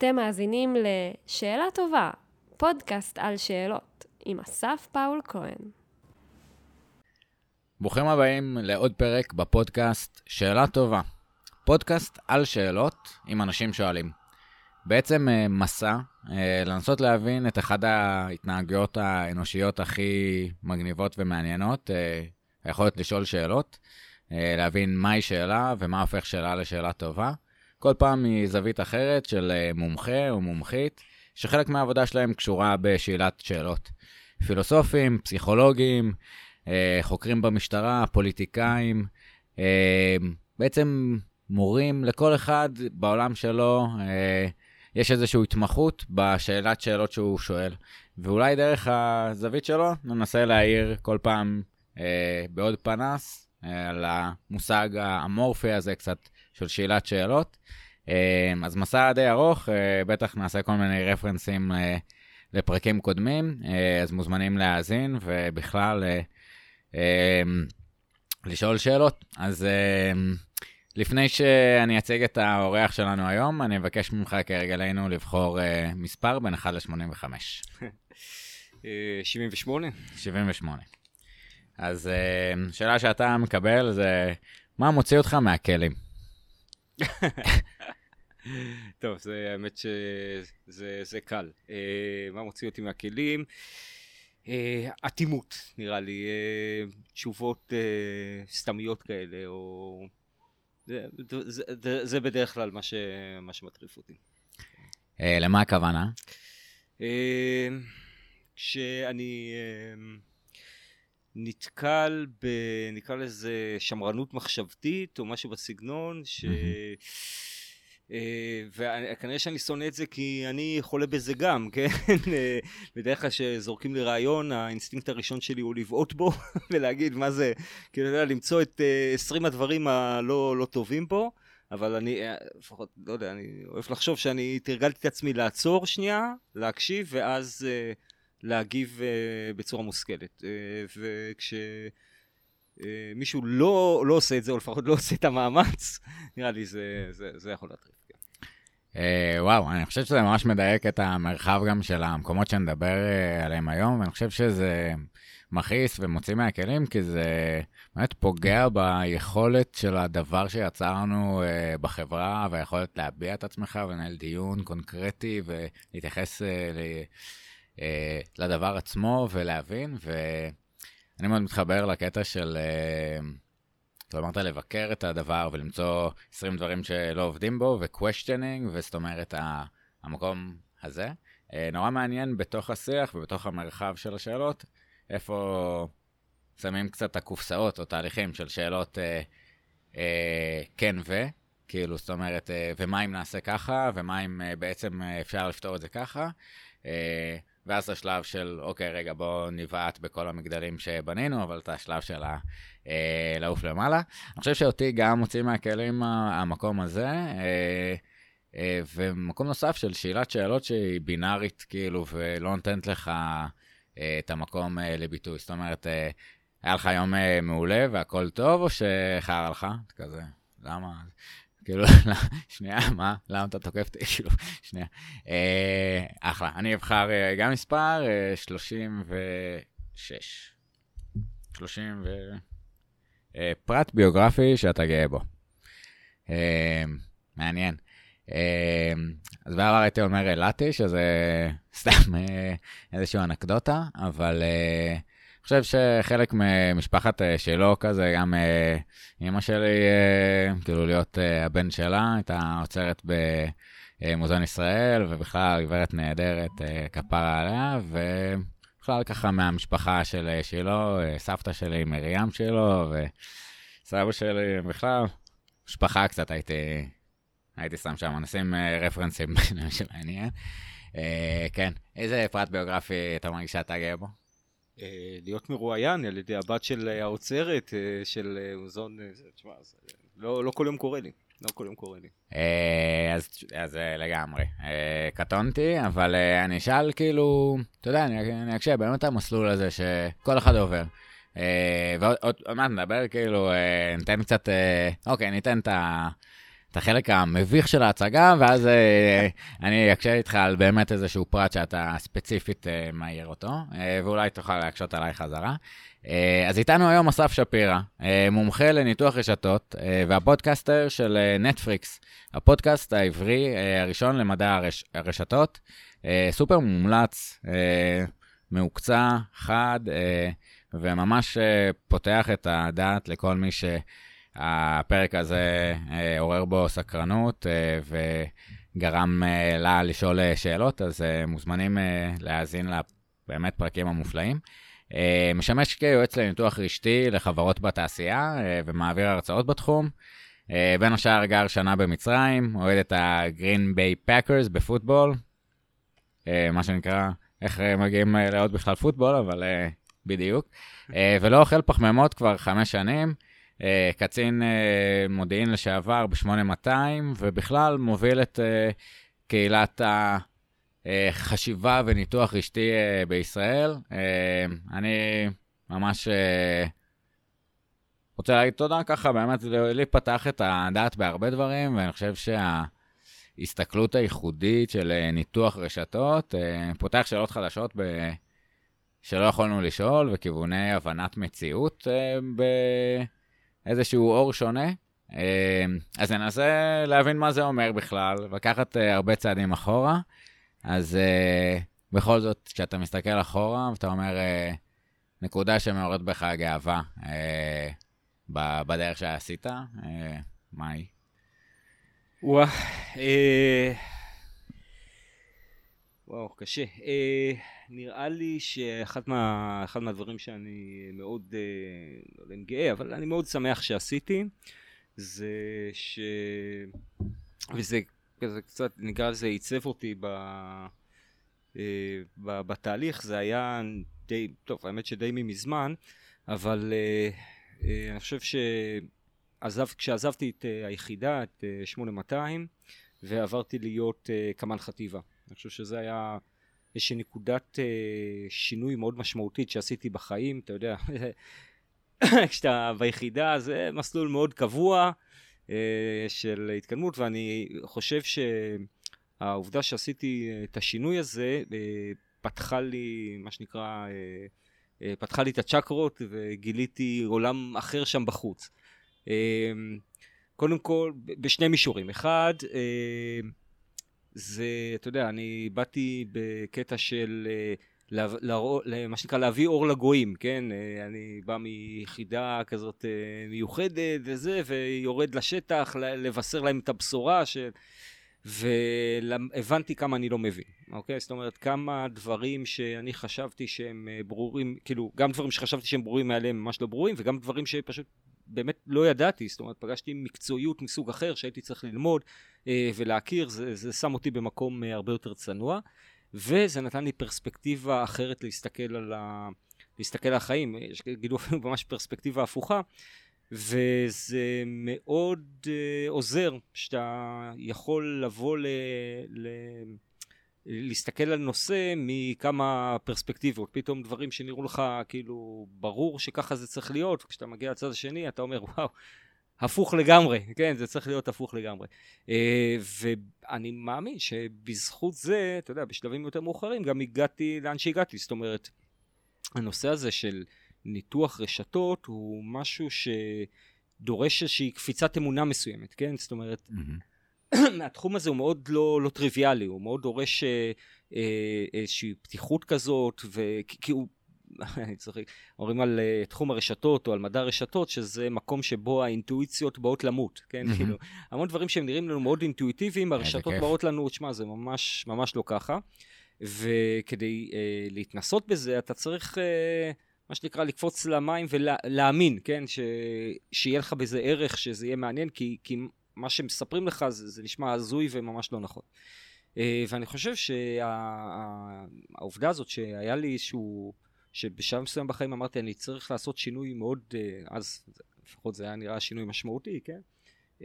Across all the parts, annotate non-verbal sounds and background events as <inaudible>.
אתם מאזינים ל"שאלה טובה", פודקאסט על שאלות, עם אסף פאול כהן. ברוכים הבאים לעוד פרק בפודקאסט שאלה טובה. פודקאסט על שאלות עם אנשים שואלים. בעצם אה, מסע אה, לנסות להבין את אחת ההתנהגויות האנושיות הכי מגניבות ומעניינות, אה, היכולת לשאול שאלות, להבין מהי שאלה ומה הופך שאלה לשאלה טובה. כל פעם מזווית אחרת של מומחה או מומחית, שחלק מהעבודה שלהם קשורה בשאלת שאלות. פילוסופים, פסיכולוגים, חוקרים במשטרה, פוליטיקאים, בעצם מורים לכל אחד בעולם שלו. יש איזושהי התמחות בשאלת שאלות שהוא שואל. ואולי דרך הזווית שלו ננסה להעיר כל פעם אה, בעוד פנס אה, על המושג האמורפי הזה קצת של שאלת שאלות. אה, אז מסע די ארוך, אה, בטח נעשה כל מיני רפרנסים אה, לפרקים קודמים, אז מוזמנים להאזין ובכלל לשאול שאלות. אז... לפני שאני אציג את האורח שלנו היום, אני אבקש ממך כרגלנו לבחור uh, מספר בין 1 ל-85. 78. 78. אז שאלה שאתה מקבל זה, מה מוציא אותך מהכלים? טוב, זה האמת שזה זה קל. Uh, מה מוציא אותי מהכלים? אטימות, uh, נראה לי. Uh, תשובות uh, סתמיות כאלה, או... זה, זה, זה, זה בדרך כלל מה, ש, מה שמטריף אותי. אה, למה הכוונה? אה, כשאני אה, נתקל ב... נקרא לזה שמרנות מחשבתית או משהו בסגנון, ש... אה, וכנראה שאני שונא את זה כי אני חולה בזה גם, <laughs> כן? אה, בדרך כלל כשזורקים לי רעיון, האינסטינקט הראשון שלי הוא לבעוט בו <laughs> ולהגיד מה זה, כאילו, למצוא את 20 אה, הדברים הלא לא טובים בו. אבל אני, לפחות, לא יודע, אני אוהב לחשוב שאני תרגלתי את עצמי לעצור שנייה, להקשיב, ואז uh, להגיב uh, בצורה מושכלת. Uh, וכש... אה, מישהו לא, לא עושה את זה, או לפחות לא עושה את המאמץ, <laughs> נראה לי זה, זה, זה יכול להטריף. Uh, וואו, אני חושב שזה ממש מדייק את המרחב גם של המקומות שנדבר uh, עליהם היום, ואני חושב שזה מכעיס ומוציא מהכלים, כי זה באמת פוגע ביכולת של הדבר שיצרנו uh, בחברה, והיכולת להביע את עצמך ולנהל דיון קונקרטי ולהתייחס uh, ל, uh, לדבר עצמו ולהבין, ו... אני מאוד מתחבר לקטע של, אה, אתה אמרת לבקר את הדבר ולמצוא 20 דברים שלא עובדים בו, ו-questioning, וזאת אומרת, המקום הזה. אה, נורא מעניין בתוך השיח ובתוך המרחב של השאלות, איפה שמים קצת הקופסאות או תהליכים של שאלות אה, אה, כן ו, כאילו, זאת אומרת, אה, ומה אם נעשה ככה, ומה אם אה, בעצם אפשר לפתור את זה ככה. אה, ואז השלב של, אוקיי, רגע, בואו נבעט בכל המגדלים שבנינו, אבל את השלב של. אה, לעוף למעלה. אני חושב שאותי גם מוציא מהכלים המקום הזה, אה, אה, ומקום נוסף של שאלת שאלות שהיא בינארית, כאילו, ולא נותנת לך אה, את המקום אה, לביטוי. זאת אומרת, אה, היה לך יום אה, מעולה והכל טוב, או שחרא לך? כזה, למה? כאילו, <laughs> שנייה, מה? למה אתה תוקף אותי? <laughs> כאילו, שנייה. אה, אחלה. אני אבחר אה, גם מספר, 36. 30 ו... אה, פרט ביוגרפי שאתה גאה בו. מעניין. אז בעבר הייתי אומר אילתי, שזה <laughs> סתם איזושהי אנקדוטה, אבל חושב שחלק ממשפחת אה, שלו כזה, גם אה, אימא שלי, אה, כאילו להיות הבן שלה, הייתה עוצרת במוזיאון ישראל, ובכלל גברת נהדרת, כפרה עליה, ובכלל ככה מהמשפחה של שלו, סבתא שלי מרים שלו, וסבא שלי, בכלל, משפחה קצת הייתי, הייתי שם שם, נשים רפרנסים <laughs> של העניין. כן, איזה פרט ביוגרפי אתה מרגיש שאתה גאה בו? אה, להיות מרואיין על ידי הבת של האוצרת אה, של אה, מוזיאון, תשמע, לא, לא כל יום קורה לי. לא כל יום קורה לי. אז, אז לגמרי. קטונתי, אבל אני אשאל כאילו, אתה יודע, אני, אקשה באמת המסלול הזה שכל אחד עובר. ועוד מעט נדבר כאילו, ניתן קצת, אוקיי, ניתן את את החלק המביך של ההצגה, ואז אה, אני אקשה איתך על באמת איזשהו פרט שאתה ספציפית אה, מעיר אותו, אה, ואולי תוכל להקשות עליי חזרה. אז איתנו היום אסף שפירא, מומחה לניתוח רשתות, והפודקאסטר של נטפריקס, הפודקאסט העברי הראשון למדע הרש, הרשתות. סופר מומלץ, מהוקצע, חד, וממש פותח את הדעת לכל מי שהפרק הזה אה, עורר בו סקרנות אה, וגרם אה, לה לשאול שאלות, אז מוזמנים להאזין לבאמת פרקים המופלאים. משמש כיועץ לניתוח רשתי לחברות בתעשייה ומעביר הרצאות בתחום. בין השאר גר שנה במצרים, אוהד את הגרין ביי פאקרס בפוטבול, מה שנקרא, איך מגיעים לעוד בכלל פוטבול, אבל בדיוק. ולא אוכל פחמימות כבר חמש שנים, קצין אה, מודיעין לשעבר ב-8200, ובכלל מוביל את אה, קהילת החשיבה וניתוח רשתי אה, בישראל. אה, אני ממש אה, רוצה להגיד תודה ככה, באמת, לי פתח את הדעת בהרבה דברים, ואני חושב שה... ההסתכלות הייחודית של אה, ניתוח רשתות, אה, פותח שאלות חדשות ב... שלא יכולנו לשאול, וכיווני הבנת מציאות אה, באיזשהו אור שונה. אז ננסה להבין מה זה אומר בכלל, לקחת הרבה צעדים אחורה. אז בכל זאת, כשאתה מסתכל אחורה, ואתה אומר, נקודה שמעוררת בך גאווה בדרך שעשית, מה היא? וואו, אה... וואו, קשה. אה, נראה לי שאחד מה, מהדברים שאני מאוד, אה, לא יודע אם גאה, אבל אני מאוד שמח שעשיתי, זה ש... וזה כזה קצת, נקרא לזה, עיצב אותי ב... אה, ב... בתהליך, זה היה די, טוב, האמת שדי מזמן, אבל אה, אה, אני חושב ש... עזב, כשעזבתי את uh, היחידה, את uh, 8200, ועברתי להיות uh, קמ"ן חטיבה. אני חושב שזה היה איזושהי נקודת uh, שינוי מאוד משמעותית שעשיתי בחיים, אתה יודע, <laughs> כשאתה ביחידה זה מסלול מאוד קבוע uh, של התקדמות, ואני חושב שהעובדה שעשיתי את השינוי הזה uh, פתחה לי, מה שנקרא, uh, uh, פתחה לי את הצ'קרות וגיליתי עולם אחר שם בחוץ. אמ, קודם כל, בשני מישורים. אחד, אמ, זה, אתה יודע, אני באתי בקטע של אה, מה שנקרא להביא אור לגויים, כן? אה, אני בא מיחידה כזאת אה, מיוחדת וזה, ויורד לשטח לבשר להם את הבשורה של... והבנתי כמה אני לא מבין, אוקיי? זאת אומרת, כמה דברים שאני חשבתי שהם ברורים, כאילו, גם דברים שחשבתי שהם ברורים מעליהם ממש לא ברורים, וגם דברים שפשוט באמת לא ידעתי, זאת אומרת, פגשתי מקצועיות מסוג אחר שהייתי צריך ללמוד ולהכיר, זה, זה שם אותי במקום אה, הרבה יותר צנוע, וזה נתן לי פרספקטיבה אחרת להסתכל על, ה... להסתכל על החיים, יש כאילו אפילו <laughs> ממש פרספקטיבה הפוכה, וזה מאוד אה, עוזר שאתה יכול לבוא ל... ל... להסתכל על נושא מכמה פרספקטיבות, פתאום דברים שנראו לך כאילו ברור שככה זה צריך להיות, כשאתה מגיע לצד השני אתה אומר וואו, הפוך לגמרי, כן, זה צריך להיות הפוך לגמרי. אה, ואני מאמין שבזכות זה, אתה יודע, בשלבים יותר מאוחרים גם הגעתי לאן שהגעתי, זאת אומרת, הנושא הזה של ניתוח רשתות הוא משהו שדורש איזושהי קפיצת אמונה מסוימת, כן? זאת אומרת. <clears throat> התחום הזה הוא מאוד לא, לא טריוויאלי, הוא מאוד דורש אה, אה, איזושהי פתיחות כזאת, וכי הוא, <laughs> אני צוחק, אומרים על uh, תחום הרשתות או על מדע הרשתות, שזה מקום שבו האינטואיציות באות למות, כן? Mm-hmm. כאילו, המון דברים שהם נראים לנו מאוד אינטואיטיביים, הרשתות באות לנו, תשמע, זה ממש, ממש לא ככה. וכדי uh, להתנסות בזה, אתה צריך, uh, מה שנקרא, לקפוץ למים ולהאמין, כן? ש... שיהיה לך בזה ערך, שזה יהיה מעניין, כי, כי מה שמספרים לך זה, זה נשמע הזוי וממש לא נכון. Uh, ואני חושב שהעובדה שה, הזאת שהיה לי איזשהו, שבשלב מסוים בחיים אמרתי אני צריך לעשות שינוי מאוד, uh, אז לפחות זה היה נראה שינוי משמעותי, כן? Uh,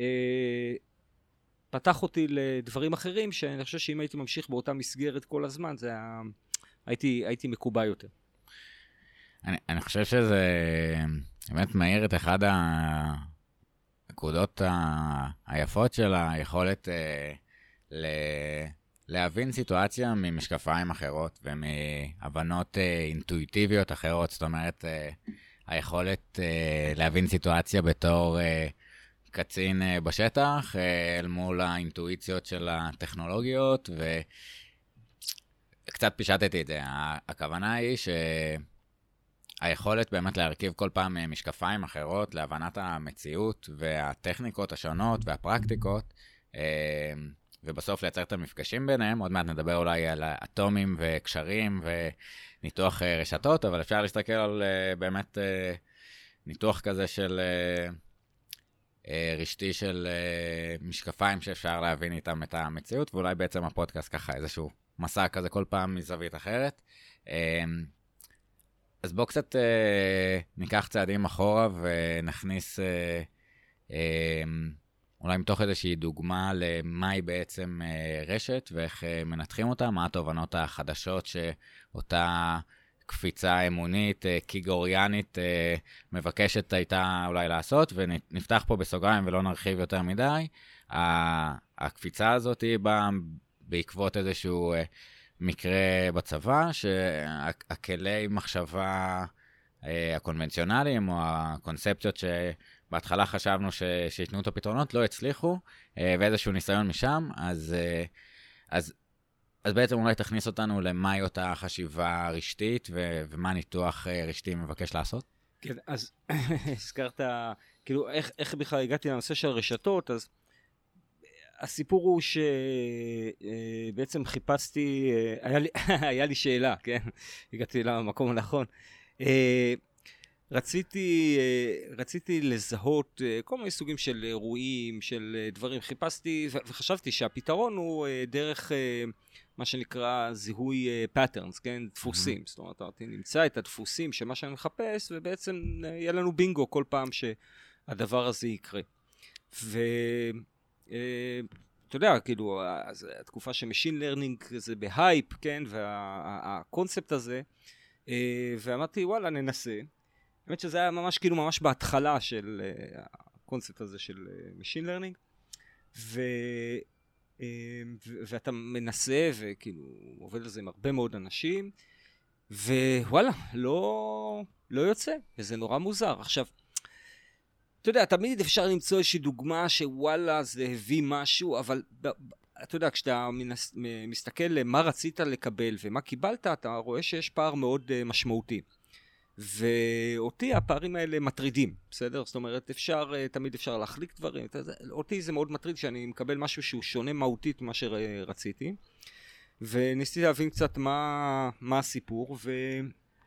פתח אותי לדברים אחרים שאני חושב שאם הייתי ממשיך באותה מסגרת כל הזמן זה היה, הייתי, הייתי מקובע יותר. אני, אני חושב שזה באמת מאיר את אחד. הנקודות היפות של היכולת אה, ל- להבין סיטואציה ממשקפיים אחרות ומהבנות אה, אינטואיטיביות אחרות. זאת אומרת, אה, היכולת אה, להבין סיטואציה בתור קצין בשטח אל מול האינטואיציות של הטכנולוגיות, וקצת פישטתי את זה. הכוונה היא ש... היכולת באמת להרכיב כל פעם משקפיים אחרות להבנת המציאות והטכניקות השונות והפרקטיקות, ובסוף לייצר את המפגשים ביניהם. עוד מעט נדבר אולי על אטומים וקשרים וניתוח אה, רשתות, אבל אפשר להסתכל על אה, באמת אה, ניתוח כזה של רשתי של משקפיים שאפשר להבין איתם את המציאות, ואולי בעצם הפודקאסט ככה איזשהו מסע כזה כל פעם מזווית אחרת. אה, אז בואו קצת ניקח צעדים אחורה ונכניס אה, אולי מתוך איזושהי דוגמה למהי בעצם אה, רשת ואיך אה, מנתחים אותה, מה התובנות החדשות שאותה קפיצה אמונית, אה, קיגוריאנית, מבקשת הייתה אולי לעשות, ונפתח פה בסוגריים ולא נרחיב יותר מדי. הקפיצה הזאת היא באה בעקבות איזשהו... מקרה בצבא, שהכלי מחשבה הקונבנציונליים, או הקונספציות שבהתחלה חשבנו ש... שייתנו את הפתרונות, לא הצליחו, אה, ואיזשהו ניסיון משם, אז, אה, אז, אז בעצם אולי תכניס אותנו למהי אותה חשיבה רשתית, ו... ומה ניתוח אה, רשתי מבקש לעשות? כן, אז <laughs> הזכרת, כאילו, איך, איך בכלל הגעתי לנושא של רשתות, אז הסיפור הוא שבעצם חיפשתי, היה לי, <laughs> היה לי שאלה, כן? הגעתי למקום הנכון. אה, רציתי, אה, רציתי לזהות כל מיני סוגים של אירועים, של דברים. חיפשתי וחשבתי שהפתרון הוא דרך מה שנקרא זיהוי patterns, כן? דפוסים. Mm-hmm. זאת אומרת, אני נמצא את הדפוסים של מה שאני מחפש, ובעצם יהיה לנו בינגו כל פעם שהדבר הזה יקרה. ו... אתה יודע, כאילו, התקופה ש machine learning זה בהייפ, כן, והקונספט הזה, ואמרתי, וואלה, ננסה. האמת שזה היה ממש, כאילו, ממש בהתחלה של הקונספט הזה של machine learning, ו... ואתה מנסה, וכאילו, עובד על זה עם הרבה מאוד אנשים, ווואלה, לא, לא יוצא, וזה נורא מוזר. עכשיו, אתה יודע, תמיד אפשר למצוא איזושהי דוגמה שוואלה, זה הביא משהו, אבל אתה יודע, כשאתה מנס, מסתכל למה רצית לקבל ומה קיבלת, אתה רואה שיש פער מאוד uh, משמעותי. ואותי הפערים האלה מטרידים, בסדר? זאת אומרת, אפשר, uh, תמיד אפשר להחליק דברים. אותי זה מאוד מטריד שאני מקבל משהו שהוא שונה מהותית ממה שרציתי. וניסיתי להבין קצת מה, מה הסיפור, ו...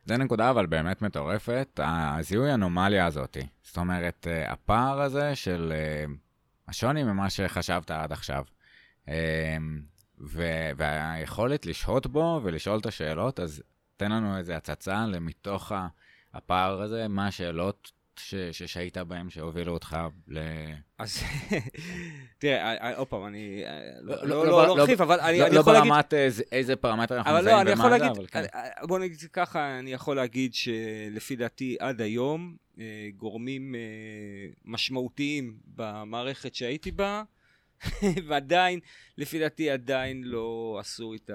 זה נקודה אבל באמת מטורפת, הזיהוי אנומליה הזאת. זאת אומרת, אה, הפער הזה של אה, השוני ממה שחשבת עד עכשיו. אה, והיכולת לשהות בו ולשאול את השאלות, אז תן לנו איזה הצצה למתוך הפער הזה, מה השאלות ש, ששהית בהם שהובילו אותך ל... אז תראה, עוד פעם, אני לא ארחיב, אבל אני יכול להגיד... לא ברמת איזה פרמטר אנחנו מזהים ומה זה, אבל כן. בוא נגיד ככה, אני יכול להגיד שלפי דעתי עד היום, גורמים משמעותיים במערכת שהייתי בה, <laughs> ועדיין, לפי דעתי עדיין לא עשו את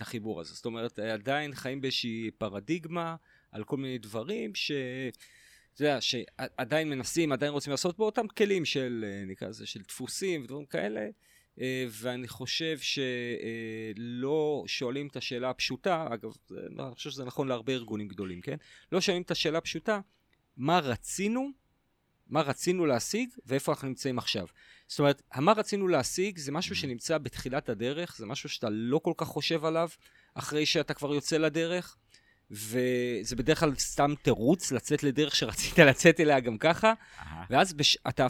החיבור הזה. זאת אומרת, עדיין חיים באיזושהי פרדיגמה. על כל מיני דברים ש... אתה יודע, שעדיין מנסים, עדיין רוצים לעשות באותם כלים של, נקרא לזה, של דפוסים ודברים כאלה, ואני חושב שלא שואלים את השאלה הפשוטה, אגב, אני חושב שזה נכון להרבה ארגונים גדולים, כן? לא שואלים את השאלה הפשוטה, מה רצינו, מה רצינו להשיג ואיפה אנחנו נמצאים עכשיו. זאת אומרת, מה רצינו להשיג? זה משהו שנמצא בתחילת הדרך, זה משהו שאתה לא כל כך חושב עליו אחרי שאתה כבר יוצא לדרך. וזה בדרך כלל סתם תירוץ לצאת לדרך שרצית <laughs> לצאת אליה גם ככה, ואז בש... אתה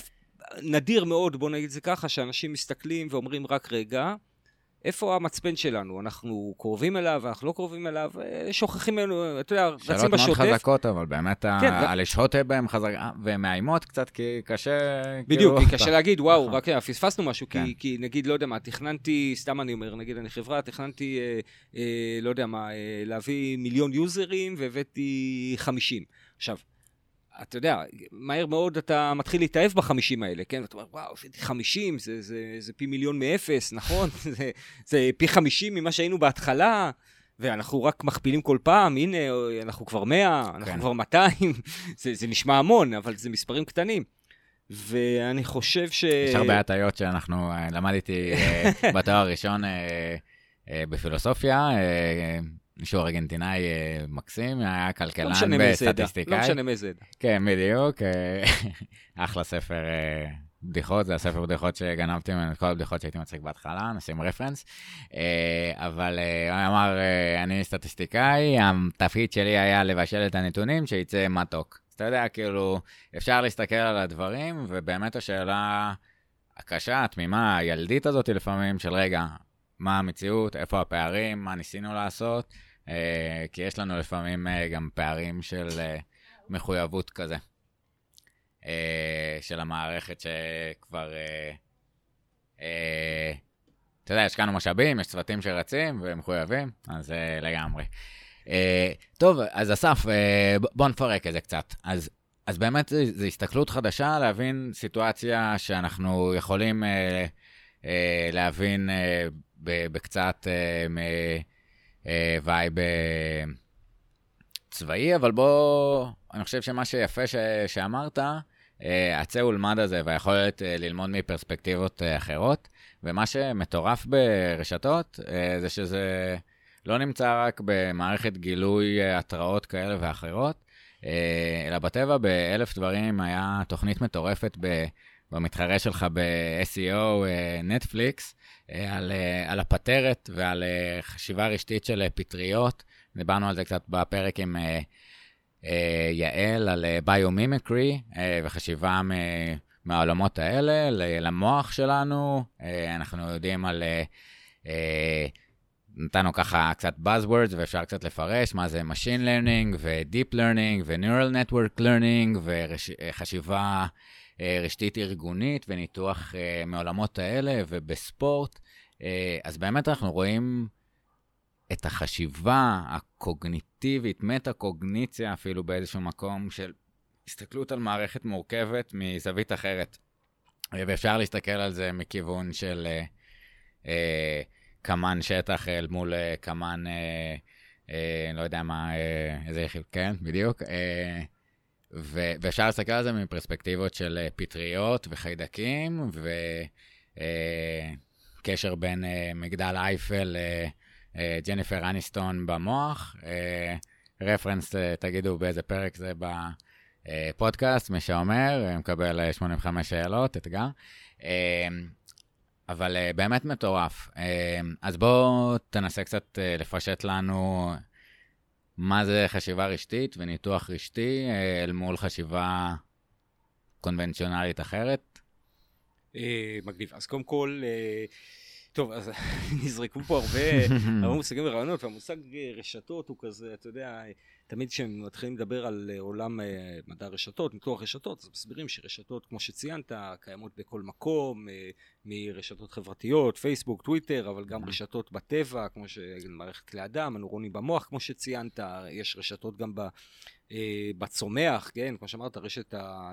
נדיר מאוד, בוא נגיד את זה ככה, שאנשים מסתכלים ואומרים רק רגע, איפה המצפן שלנו? אנחנו קרובים אליו, אנחנו לא קרובים אליו, שוכחים ממנו, אתה יודע, רצים בשוטף. שאלות מאוד חזקות, אבל באמת, כן, הלשהות בהן חזקה, ומאיימות קצת, כי קשה... בדיוק, כאילו, כי קשה להגיד, וואו, רק פספסנו משהו, כן. כי, כי נגיד, לא יודע מה, תכננתי, סתם אני אומר, נגיד אני חברה, תכננתי, אה, אה, לא יודע מה, אה, להביא מיליון יוזרים, והבאתי 50. עכשיו, אתה יודע, מהר מאוד אתה מתחיל להתאהב בחמישים האלה, כן? ואתה אומר, וואו, הבאתי חמישים, זה, זה, זה פי מיליון מאפס, נכון? <laughs> זה, זה פי חמישים ממה שהיינו בהתחלה, ואנחנו רק מכפילים כל פעם, הנה, אנחנו כבר מאה, אנחנו כן. כבר מאתיים, <laughs> זה, זה נשמע המון, אבל זה מספרים קטנים. ואני חושב ש... יש הרבה הטיות שאנחנו, אה, למדתי אה, <laughs> בתואר הראשון אה, בפילוסופיה, אה, מישהו ארגנטינאי אה, מקסים, היה לא כלכלן לא וסטטיסטיקאי. משנה מאיזה עדה. כן, בדיוק. אה, <laughs> אחלה ספר אה, בדיחות, זה הספר בדיחות שגנבתי ממנו את כל הבדיחות שהייתי מצחיק בהתחלה, נשים רפרנס. אה, אבל אה, הוא אמר, אה, אני סטטיסטיקאי, התפקיד שלי היה לבשל את הנתונים, שייצא מתוק. אז אתה יודע, כאילו, אפשר להסתכל על הדברים, ובאמת השאלה הקשה, התמימה, הילדית הזאת לפעמים, של רגע, מה המציאות, איפה הפערים, מה ניסינו לעשות, אה, כי יש לנו לפעמים אה, גם פערים של אה, מחויבות כזה. אה, של המערכת שכבר... אה, אה, אתה יודע, השקענו משאבים, יש צוותים שרצים ומחויבים, אז אה, לגמרי. אה, טוב, אז אסף, אה, בוא נפרק את זה קצת. אז, אז באמת זו הסתכלות חדשה להבין סיטואציה שאנחנו יכולים אה, אה, להבין אה, בקצת אה, מווייב אה, צבאי, אבל בוא, אני חושב שמה שיפה ש, שאמרת, אה, הצא ולמד הזה והיכולת אה, ללמוד מפרספקטיבות אה, אחרות, ומה שמטורף ברשתות אה, זה שזה לא נמצא רק במערכת גילוי אה, התראות כאלה ואחרות, אה, אלא בטבע באלף דברים היה תוכנית מטורפת ב... במתחרה שלך ב-SEO, אה, נטפליקס, אה, על, אה, על הפטרת ועל אה, חשיבה רשתית של אה, פטריות. דיברנו על זה קצת בפרק עם אה, אה, יעל, על אה, ביומימיקרי אה, וחשיבה מהעולמות האלה למוח שלנו. אה, אנחנו יודעים על... אה, אה, נתנו ככה קצת buzzwords ואפשר קצת לפרש מה זה Machine Learning ו-Deep Learning ו-Neural Network Learning וחשיבה אה, רשתית ארגונית וניתוח אה, מעולמות האלה ובספורט. אה, אז באמת אנחנו רואים את החשיבה הקוגניטיבית, מטה-קוגניציה אפילו באיזשהו מקום של הסתכלות על מערכת מורכבת מזווית אחרת. אה, ואפשר להסתכל על זה מכיוון של אה, אה, קמן שטח אל מול אה, קמן, אה, אה, לא יודע מה, אה, איזה יחיד, כן, בדיוק. אה, ו- ואפשר להסתכל על זה מפרספקטיבות של אה, פטריות וחיידקים, וקשר בין אה, מגדל אייפל לג'ניפר אניסטון במוח. אה, רפרנס, אה, תגידו באיזה פרק זה בפודקאסט, מי שאומר, אה, מקבל אה, 85 שאלות, אתגר. אה, אבל אה, באמת מטורף. אה, אז בואו תנסה קצת אה, לפשט לנו מה זה חשיבה רשתית וניתוח רשתי אה, אל מול חשיבה קונבנציונלית אחרת. אה, מגניב. אז קודם כל, אה, טוב, אז <laughs> נזרקו פה הרבה, <laughs> הרבה מושגים ורעיונות, והמושג אה, רשתות הוא כזה, אתה יודע, תמיד כשמתחילים לדבר על אה, עולם אה, מדע הרשתות, ניתוח רשתות, אז מסבירים שרשתות, כמו שציינת, קיימות בכל מקום, מרשתות חברתיות, פייסבוק, טוויטר, אבל גם רשתות בטבע, כמו שמערכת כלי אדם, הנוירונים במוח, כמו שציינת, יש רשתות גם ב... אה, בצומח, כן, כמו שאמרת, רשת אה,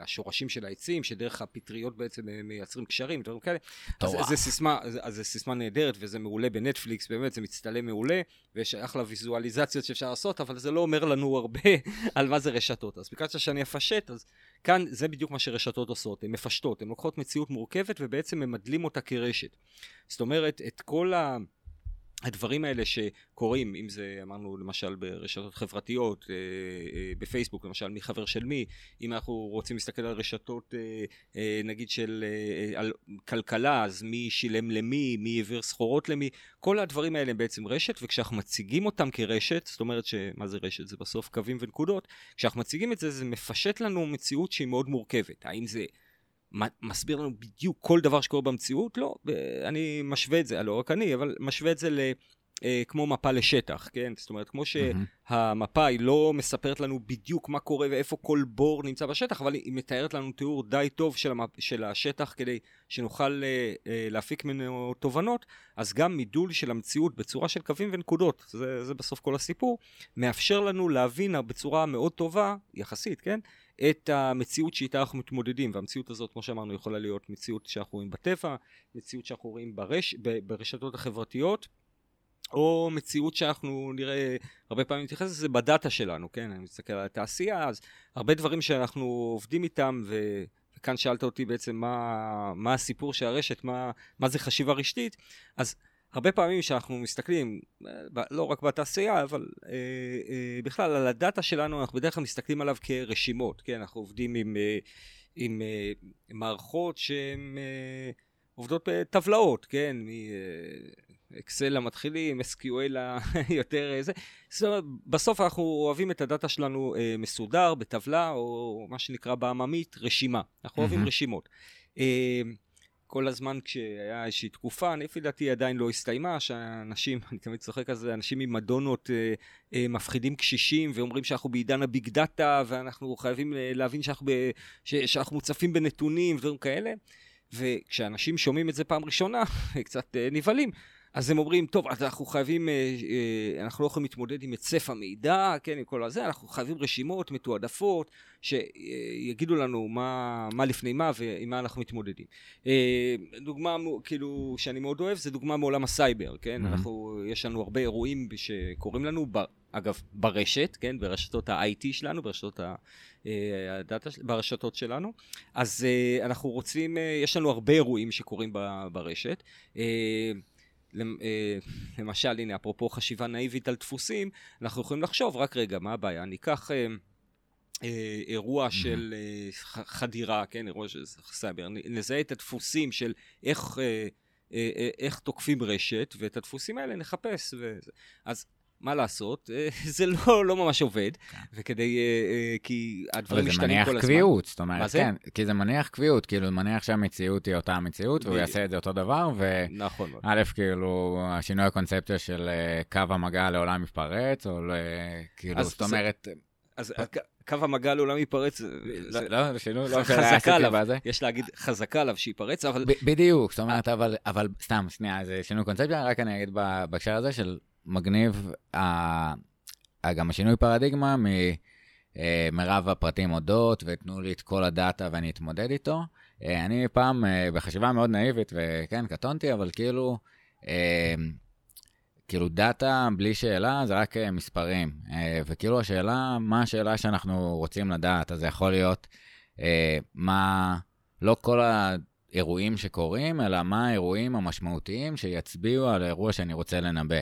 השורשים של העצים, שדרך הפטריות בעצם אה, מייצרים קשרים, דברים כאלה. אז. זה סיסמה, אז אז זה סיסמה נהדרת, וזה מעולה בנטפליקס, באמת, זה מצטלם מעולה, ויש אחלה ויזואליזציות שאפשר לעשות, אבל זה לא אומר לנו הרבה <laughs> על מה זה רשתות. אז ביקשת שאני אפשט, אז כאן זה בדיוק מה שרשתות עושות, הן מפשטות, הן לוקחות מציאות מורכבת ובעצם ממדלים אותה כרשת. זאת אומרת, את כל ה... הדברים האלה שקורים, אם זה אמרנו למשל ברשתות חברתיות, אה, אה, בפייסבוק למשל, מי חבר של מי, אם אנחנו רוצים להסתכל על רשתות אה, נגיד של על כלכלה, אז מי שילם למי, מי העביר סחורות למי, כל הדברים האלה הם בעצם רשת, וכשאנחנו מציגים אותם כרשת, זאת אומרת שמה זה רשת? זה בסוף קווים ונקודות, כשאנחנו מציגים את זה, זה מפשט לנו מציאות שהיא מאוד מורכבת. האם זה מסביר לנו בדיוק כל דבר שקורה במציאות? לא, אני משווה את זה, לא רק אני, אבל משווה את זה אה, כמו מפה לשטח, כן? זאת אומרת, כמו שהמפה היא לא מספרת לנו בדיוק מה קורה ואיפה כל בור נמצא בשטח, אבל היא מתארת לנו תיאור די טוב של, המפ... של השטח כדי שנוכל אה, אה, להפיק ממנו תובנות, אז גם מידול של המציאות בצורה של קווים ונקודות, זה, זה בסוף כל הסיפור, מאפשר לנו להבין בצורה מאוד טובה, יחסית, כן? את המציאות שאיתה אנחנו מתמודדים, והמציאות הזאת, כמו שאמרנו, יכולה להיות מציאות שאנחנו רואים בטבע, מציאות שאנחנו רואים ברש... ברשתות החברתיות, או מציאות שאנחנו נראה, הרבה פעמים נתייחס לזה בדאטה שלנו, כן? אני מסתכל על התעשייה, אז הרבה דברים שאנחנו עובדים איתם, ו... וכאן שאלת אותי בעצם מה, מה הסיפור של הרשת, מה, מה זה חשיבה רשתית, אז הרבה פעמים כשאנחנו מסתכלים, אה, לא רק בתעשייה, אבל אה, אה, בכלל על הדאטה שלנו, אנחנו בדרך כלל מסתכלים עליו כרשימות, כן? אנחנו עובדים עם, אה, עם אה, מערכות שהן אה, עובדות בטבלאות, כן? מ, אה, אקסל למתחילים, SQL היותר <laughs> זה. זאת אומרת, בסוף אנחנו אוהבים את הדאטה שלנו אה, מסודר, בטבלה, או מה שנקרא בעממית, רשימה. אנחנו. אוהבים רשימות. אה, כל הזמן כשהיה איזושהי תקופה, לפי דעתי עדיין לא הסתיימה, שאנשים, <laughs> אני תמיד צוחק על זה, אנשים עם מדונות אה, אה, מפחידים קשישים ואומרים שאנחנו בעידן הביג דאטה ואנחנו חייבים אה, להבין שאנחנו, ב, ש, שאנחנו מוצפים בנתונים ודברים כאלה. וכשאנשים שומעים את זה פעם ראשונה, <laughs> קצת אה, נבהלים. אז הם אומרים, טוב, אז אנחנו חייבים, אה, אה, אנחנו לא יכולים להתמודד עם היצף המידע, כן, עם כל הזה, אנחנו חייבים רשימות מתועדפות, שיגידו לנו מה, מה לפני מה ועם מה אנחנו מתמודדים. אה, דוגמה, כאילו, שאני מאוד אוהב, זה דוגמה מעולם הסייבר, כן? Mm-hmm. אנחנו, יש לנו הרבה אירועים שקורים לנו, ב, אגב, ברשת, כן? ברשתות ה-IT שלנו, ברשתות ה... הדאטה, ברשתות שלנו. אז אנחנו רוצים, יש לנו הרבה אירועים שקורים ברשת. אה, למשל, הנה, אפרופו חשיבה נאיבית על דפוסים, אנחנו יכולים לחשוב, רק רגע, מה הבעיה? ניקח אה, אה, אירוע של אה, חדירה, כן, אירוע של סייבר, נזהה את הדפוסים של איך... אה, אה, אה, איך תוקפים רשת, ואת הדפוסים האלה נחפש. וזה. אז מה לעשות, אה, <laughs> זה לא, לא ממש עובד, כן. וכדי, אה, אה, כי הדברים משתנים כל הזמן. אבל זה מניח קביעות, זאת אומרת, כן, כי זה מניח קביעות, כאילו, מניח שהמציאות היא אותה המציאות, והוא יעשה את זה אותו דבר, ו... נכון. א', כאילו, השינוי הקונספציה של קו המגע לעולם מתפרץ, או כאילו, זאת אומרת... אז קו המגע לעולם ייפרץ, לא, שינוי, לא חזקה עליו, יש להגיד חזקה עליו שייפרץ, אבל... בדיוק, זאת אומרת, אבל סתם, שנייה, זה שינוי קונספציה, רק אני אגיד בהקשר הזה של מגניב, גם השינוי פרדיגמה מרב הפרטים אודות, ותנו לי את כל הדאטה ואני אתמודד איתו. אה, אני פעם, אה, בחשיבה מאוד נאיבית, וכן, קטונתי, אבל כאילו, אה, כאילו דאטה בלי שאלה זה רק מספרים. וכאילו השאלה, מה השאלה שאנחנו רוצים לדעת? אז זה יכול להיות מה, לא כל האירועים שקורים, אלא מה האירועים המשמעותיים שיצביעו על האירוע שאני רוצה לנבא.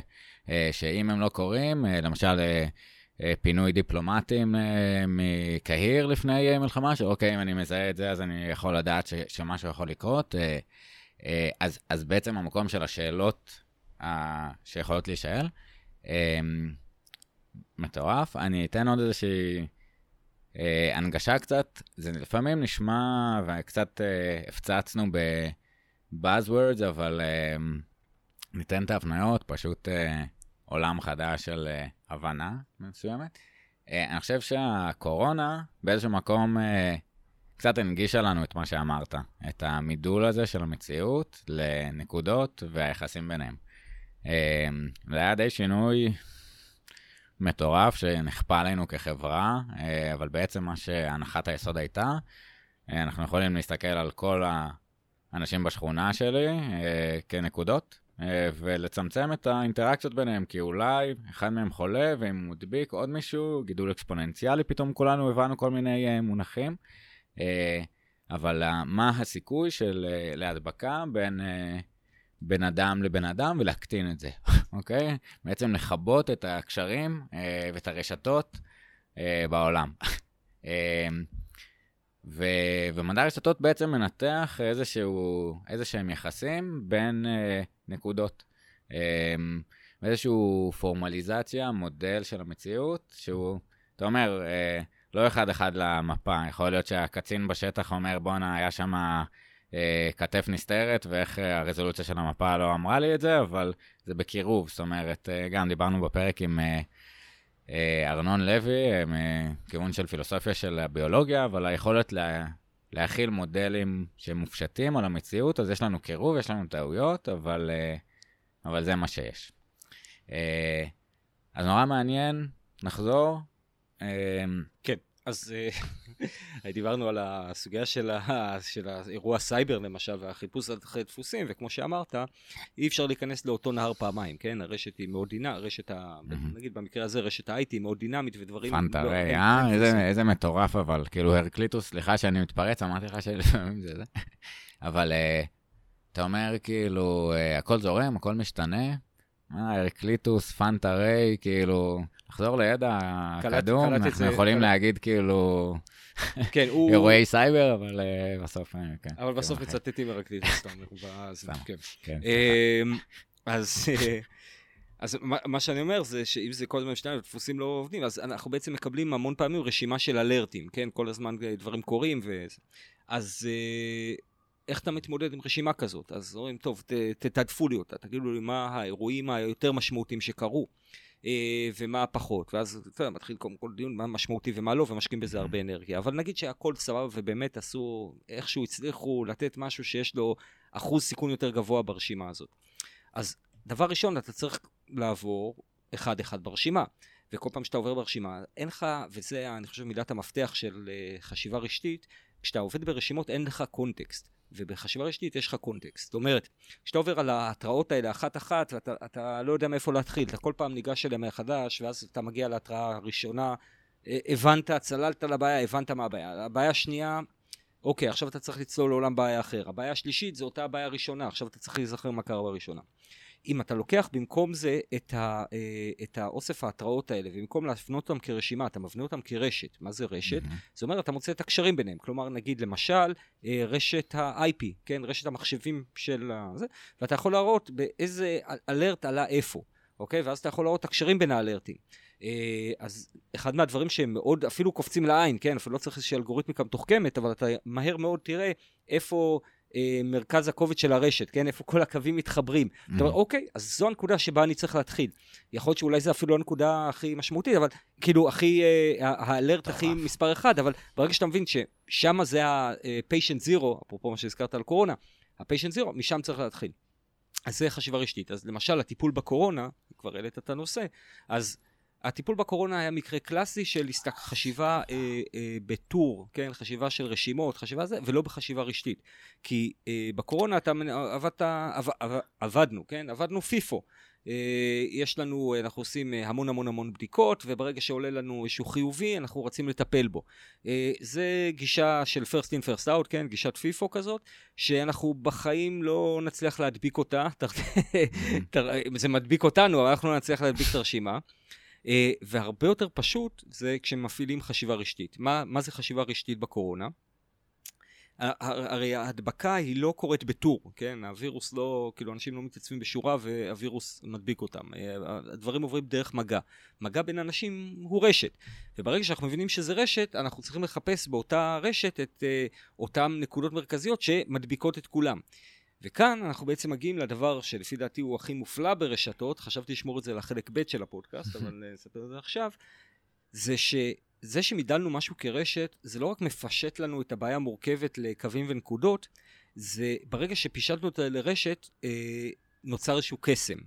אה, שאם הם לא קורים, אה, למשל אה, פינוי דיפלומטים מקהיר לפני מלחמה, שאוקיי, אם אני מזהה את זה, אז אני יכול לדעת ש, שמשהו יכול לקרות. אז, אז בעצם המקום של השאלות שיכולות להישאל, מטורף. אני אתן עוד איזושהי הנגשה קצת, זה לפעמים נשמע, וקצת הפצצנו ב-Buzzwords, אבל ניתן את ההפניות, פשוט עולם חדש של uh, הבנה מסוימת. Uh, אני חושב שהקורונה באיזשהו מקום uh, קצת הנגישה לנו את מה שאמרת, את המידול הזה של המציאות לנקודות והיחסים ביניהם. Uh, זה היה די שינוי מטורף שנכפה עלינו כחברה, uh, אבל בעצם מה שהנחת היסוד הייתה, uh, אנחנו יכולים להסתכל על כל האנשים בשכונה שלי uh, כנקודות, אה, ולצמצם את האינטראקציות ביניהם, כי אולי אחד מהם חולה ואם הוא מדביק עוד מישהו, גידול אקספוננציאלי, פתאום כולנו הבנו כל מיני אה, מונחים. אה, אבל מה הסיכוי של להדבקה בין בן אדם לבן אדם ולהקטין את זה, <laughs> אוקיי? בעצם לכבות את הקשרים ואת הרשתות בעולם. <laughs> ו... ומדע הרשתות בעצם מנתח איזשהו, איזשהם יחסים בין uh, נקודות. Um, איזושהי פורמליזציה, מודל של המציאות, שהוא, אתה אומר, uh, לא אחד-אחד למפה, יכול להיות שהקצין בשטח אומר, בואנה, היה שם אה, כתף נסתרת ואיך אה, הרזולוציה של המפה לא אמרה לי את זה, אבל זה בקירוב, זאת אומרת, אה, גם דיברנו בפרק עם אה, אה, ארנון לוי, אה, מכיוון של פילוסופיה של הביולוגיה, אבל היכולת לה, להכיל מודלים שמופשטים על המציאות, אז יש לנו קירוב, יש לנו טעויות, אבל, אה, אבל זה מה שיש. אה, אז נורא מעניין, נחזור. אה, כן, אז אה, <laughs> דיברנו על הסוגיה של, ה, של האירוע סייבר למשל, והחיפוש אחרי דפוסים, וכמו שאמרת, אי אפשר להיכנס לאותו נהר פעמיים, כן? הרשת היא מאוד דינמית, הרשת, ה. נגיד במקרה הזה, רשת ה-IT היא מאוד דינמית ודברים... πάντα ρει, לא- אה? איזה מטורף, אבל כאילו הרקליטוס, סליחה שאני מתפרץ, אמרתי לך שלפעמים זה זה. <laughs> אבל אה, אתה אומר כאילו, אה, הכל זורם, הכל משתנה. אה, הרקליטוס, πάντα ρει, כאילו, לחזור לידע הקדום, את אנחנו יכולים. להגיד כאילו כן, הוא... אירועי סייבר, אבל אה, בסוף, אה, כן. אבל בסוף כאילו, מצטטים מרקליטוס, אתה אומר, ואז- סתם. כן. כן. אמ, אז אז מה- מה שאני אומר זה שאם זה כל הזמן משתנה ודפוסים לא עובדים, אז אנחנו בעצם מקבלים המון פעמים רשימה של אלרטים, כן? כל הזמן דברים קורים ו... אז איך אתה מתמודד עם רשימה כזאת? אז אומרים, טוב, ת- תתעדפו לי אותה, תגידו לי מה האירועים היותר משמעותיים שקרו. אה, ומה הפחות, ואז אתה יודע, מתחיל קודם כל דיון מה משמעותי ומה לא, ומשקיעים בזה הרבה אנרגיה. אבל נגיד שהכל סבבה ובאמת עשו, איכשהו הצליחו לתת משהו שיש לו אחוז סיכון יותר גבוה ברשימה הזאת. אז דבר ראשון, אתה צריך לעבור אחד-אחד ברשימה. וכל פעם שאתה עובר ברשימה, אין לך, וזה, אני חושב, מילת המפתח של uh, חשיבה רשתית, כשאתה עובד ברשימות אין לך קונטקסט, ובחשיבה רשתית יש לך קונטקסט. זאת אומרת, כשאתה עובר על ההתראות האלה אחת-אחת, ואתה אתה לא יודע מאיפה להתחיל, אתה כל פעם ניגש אליהם מחדש, ואז אתה מגיע להתראה הראשונה, אה, הבנת, צללת לבעיה, הבנת מה הבעיה. הבעיה השנייה, אוקיי, עכשיו אתה צריך לצלול לעולם בעיה אחר. הבעיה השלישית זו אותה הבעיה הראשונה, עכשיו אתה צריך להיזכר מה קרה בראשונה. אם אתה לוקח במקום זה את, ה, אה, את האוסף ההתראות האלה, ובמקום להפנות אותם כרשימה, אתה מבנה אותם כרשת. מה זה רשת? מהמם. זאת אומרת, אתה מוצא את הקשרים ביניהם. כלומר, נגיד, למשל, אה, רשת ה-IP, כן? רשת המחשבים של ה... זה, ואתה יכול להראות באיזה אלרט עלה איפה, אוקיי? ואז אתה יכול להראות את הקשרים בין האלרטים. אה, אז אחד מהדברים שהם מאוד אפילו קופצים לעין, כן? אפילו לא צריך איזושהי אלגוריתמיקה מתוחכמת, אבל אתה מהר מאוד תראה איפה אה, מרכז הכובד של הרשת, כן? איפה כל הקווים מתחברים. אתה אומר, אוקיי, אז זו הנקודה שבה אני צריך להתחיל. יכול להיות שאולי זו אפילו לא הנקודה הכי משמעותית, אבל כאילו, הכי, אה, האלרט הכי. מספר אחד, אבל ברגע שאתה מבין ששם זה ה-patient zero, אפרופו מה שהזכרת על קורונה, ה-patient zero, משם צריך להתחיל. אז זה חשיבה רשתית. אז למשל, הטיפול בקורונה, כבר העלית את הנושא, אז הטיפול בקורונה היה מקרה קלאסי של הסתק... חשיבה אה, אה, בטור, כן? חשיבה של רשימות, חשיבה זה, ולא בחשיבה רשתית. כי אה, בקורונה אתה עבדת, עב, עב, עבדנו, כן? עבדנו פיפו. אה, יש לנו, אנחנו עושים אה, המון המון המון בדיקות, וברגע שעולה לנו איזשהו חיובי, אנחנו רוצים לטפל בו. אה, זה גישה של first in first out, כן? גישת פיפו כזאת, שאנחנו בחיים לא נצליח להדביק אותה. <laughs> זה מדביק אותנו, אבל אנחנו לא נצליח להדביק את הרשימה. אה, והרבה יותר פשוט זה כשמפעילים חשיבה רשתית. מה, מה זה חשיבה רשתית בקורונה? הרי ההדבקה היא לא קורית בטור, כן? הווירוס לא, כאילו אנשים לא מתייצבים בשורה והווירוס מדביק אותם. אה, הדברים עוברים דרך מגע. מגע בין אנשים הוא רשת. וברגע שאנחנו מבינים שזה רשת, אנחנו צריכים לחפש באותה רשת את uh, אותן נקודות מרכזיות שמדביקות את כולם. וכאן אנחנו בעצם מגיעים לדבר שלפי דעתי הוא הכי מופלא ברשתות, חשבתי לשמור את זה לחלק ב' של הפודקאסט, <laughs> אבל אה, אספר את זה עכשיו, זה שזה שמידלנו משהו כרשת, זה לא רק מפשט לנו את הבעיה המורכבת לקווים ונקודות, זה ברגע שפישטנו אותה לרשת, אה, נוצר איזשהו קסם.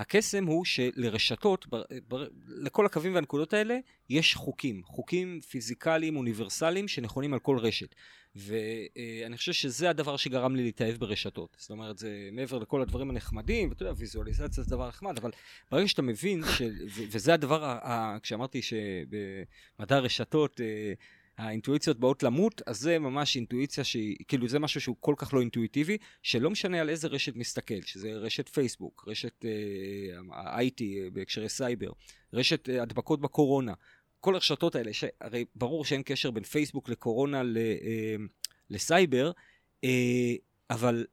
הקסם הוא שלרשתות, בר, בר, לכל הקווים והנקודות האלה, יש חוקים. חוקים פיזיקליים אוניברסליים שנכונים על כל רשת. ואני חושב שזה הדבר שגרם לי להתאהב ברשתות. זאת אומרת, זה מעבר לכל הדברים הנחמדים, ואתה יודע, ויזואליזציה זה דבר נחמד, אבל ברגע שאתה מבין, ש, וזה הדבר, ה, כשאמרתי שבמדע הרשתות, אה, האינטואיציות באות למות, אז זה ממש אינטואיציה שהיא, כאילו זה משהו שהוא כל כך לא אינטואיטיבי, שלא משנה על איזה רשת מסתכל, שזה רשת פייסבוק, רשת אה, IT אה, בהקשרי סייבר, רשת אה, הדבקות בקורונה, כל הרשתות האלה, שהרי ברור שאין קשר בין פייסבוק לקורונה ל, אה, לסייבר, אה, אבל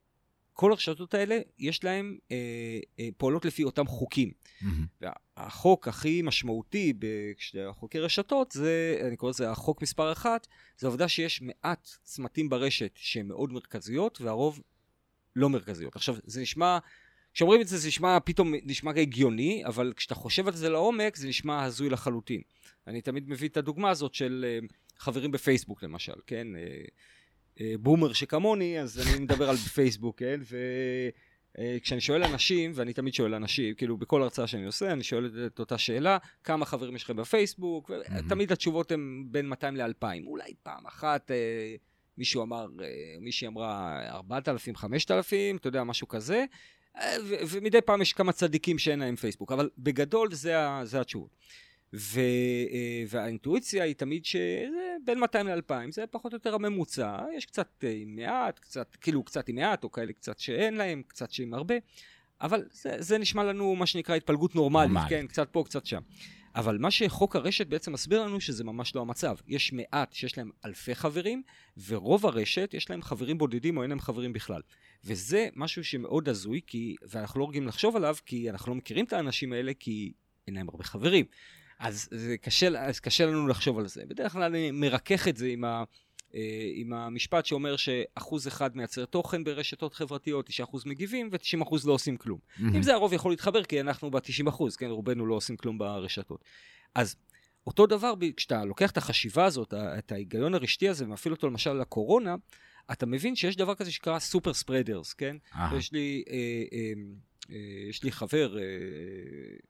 כל הרשתות האלה, יש להן, אה, אה, פועלות לפי אותם חוקים. מהמם. והחוק הכי משמעותי חוקר רשתות, זה, אני קורא לזה החוק מספר אחת, זה העובדה שיש מעט צמתים ברשת שהן מאוד מרכזיות, והרוב לא מרכזיות. עכשיו, זה נשמע, כשאומרים את זה, זה נשמע פתאום, נשמע הגיוני, אבל כשאתה חושב על זה לעומק, זה נשמע הזוי לחלוטין. אני תמיד מביא את הדוגמה הזאת של אה, חברים בפייסבוק, למשל, כן? אה, אה, בומר שכמוני, אז אני מדבר על פייסבוק, כן? וכשאני שואל אנשים, ואני תמיד שואל אנשים, כאילו בכל הרצאה שאני עושה, אני שואל את אותה שאלה, כמה חברים יש לכם בפייסבוק, ותמיד התשובות הן בין 200 ל-2,000. אולי פעם אחת מישהו אמר, מישהי אמרה 4,000, 5,000, אתה יודע, משהו כזה, ו- ומדי פעם יש כמה צדיקים שאין להם פייסבוק, אבל בגדול זה, ה- זה התשובות. ו, אה, והאינטואיציה היא תמיד שזה בין 200 ל-2,000, זה פחות או יותר הממוצע, יש קצת אה, עם מעט, קצת, כאילו קצת עם מעט, או כאלה קצת שאין להם, קצת שעם הרבה, אבל זה, זה נשמע לנו מה שנקרא התפלגות נורמלית, נורמלית. כן, קצת פה, קצת שם. אבל מה שחוק הרשת בעצם מסביר לנו שזה ממש לא המצב. יש מעט שיש להם אלפי חברים, ורוב הרשת יש להם חברים בודדים או אין להם חברים בכלל. וזה משהו שמאוד הזוי, כי, ואנחנו לא רגילים לחשוב עליו, כי אנחנו לא מכירים את האנשים האלה, כי אין להם הרבה חברים. אז זה קשה, אז קשה לנו לחשוב על זה. בדרך כלל אני מרכך את זה עם, ה, אה, עם המשפט שאומר שאחוז אחד מייצר תוכן ברשתות חברתיות, 9% מגיבים ו-90% לא עושים כלום. מהמם. אם זה הרוב יכול להתחבר, כי אנחנו ב-90 אחוז, כן, רובנו לא עושים כלום ברשתות. אז אותו דבר, כשאתה לוקח את החשיבה הזאת, את ההיגיון הרשתי הזה, ומפעיל אותו למשל לקורונה, אתה מבין שיש דבר כזה שנקרא סופר ספרדרס, כן? אה, יש לי, אה, אה, אה, יש לי חבר, אה,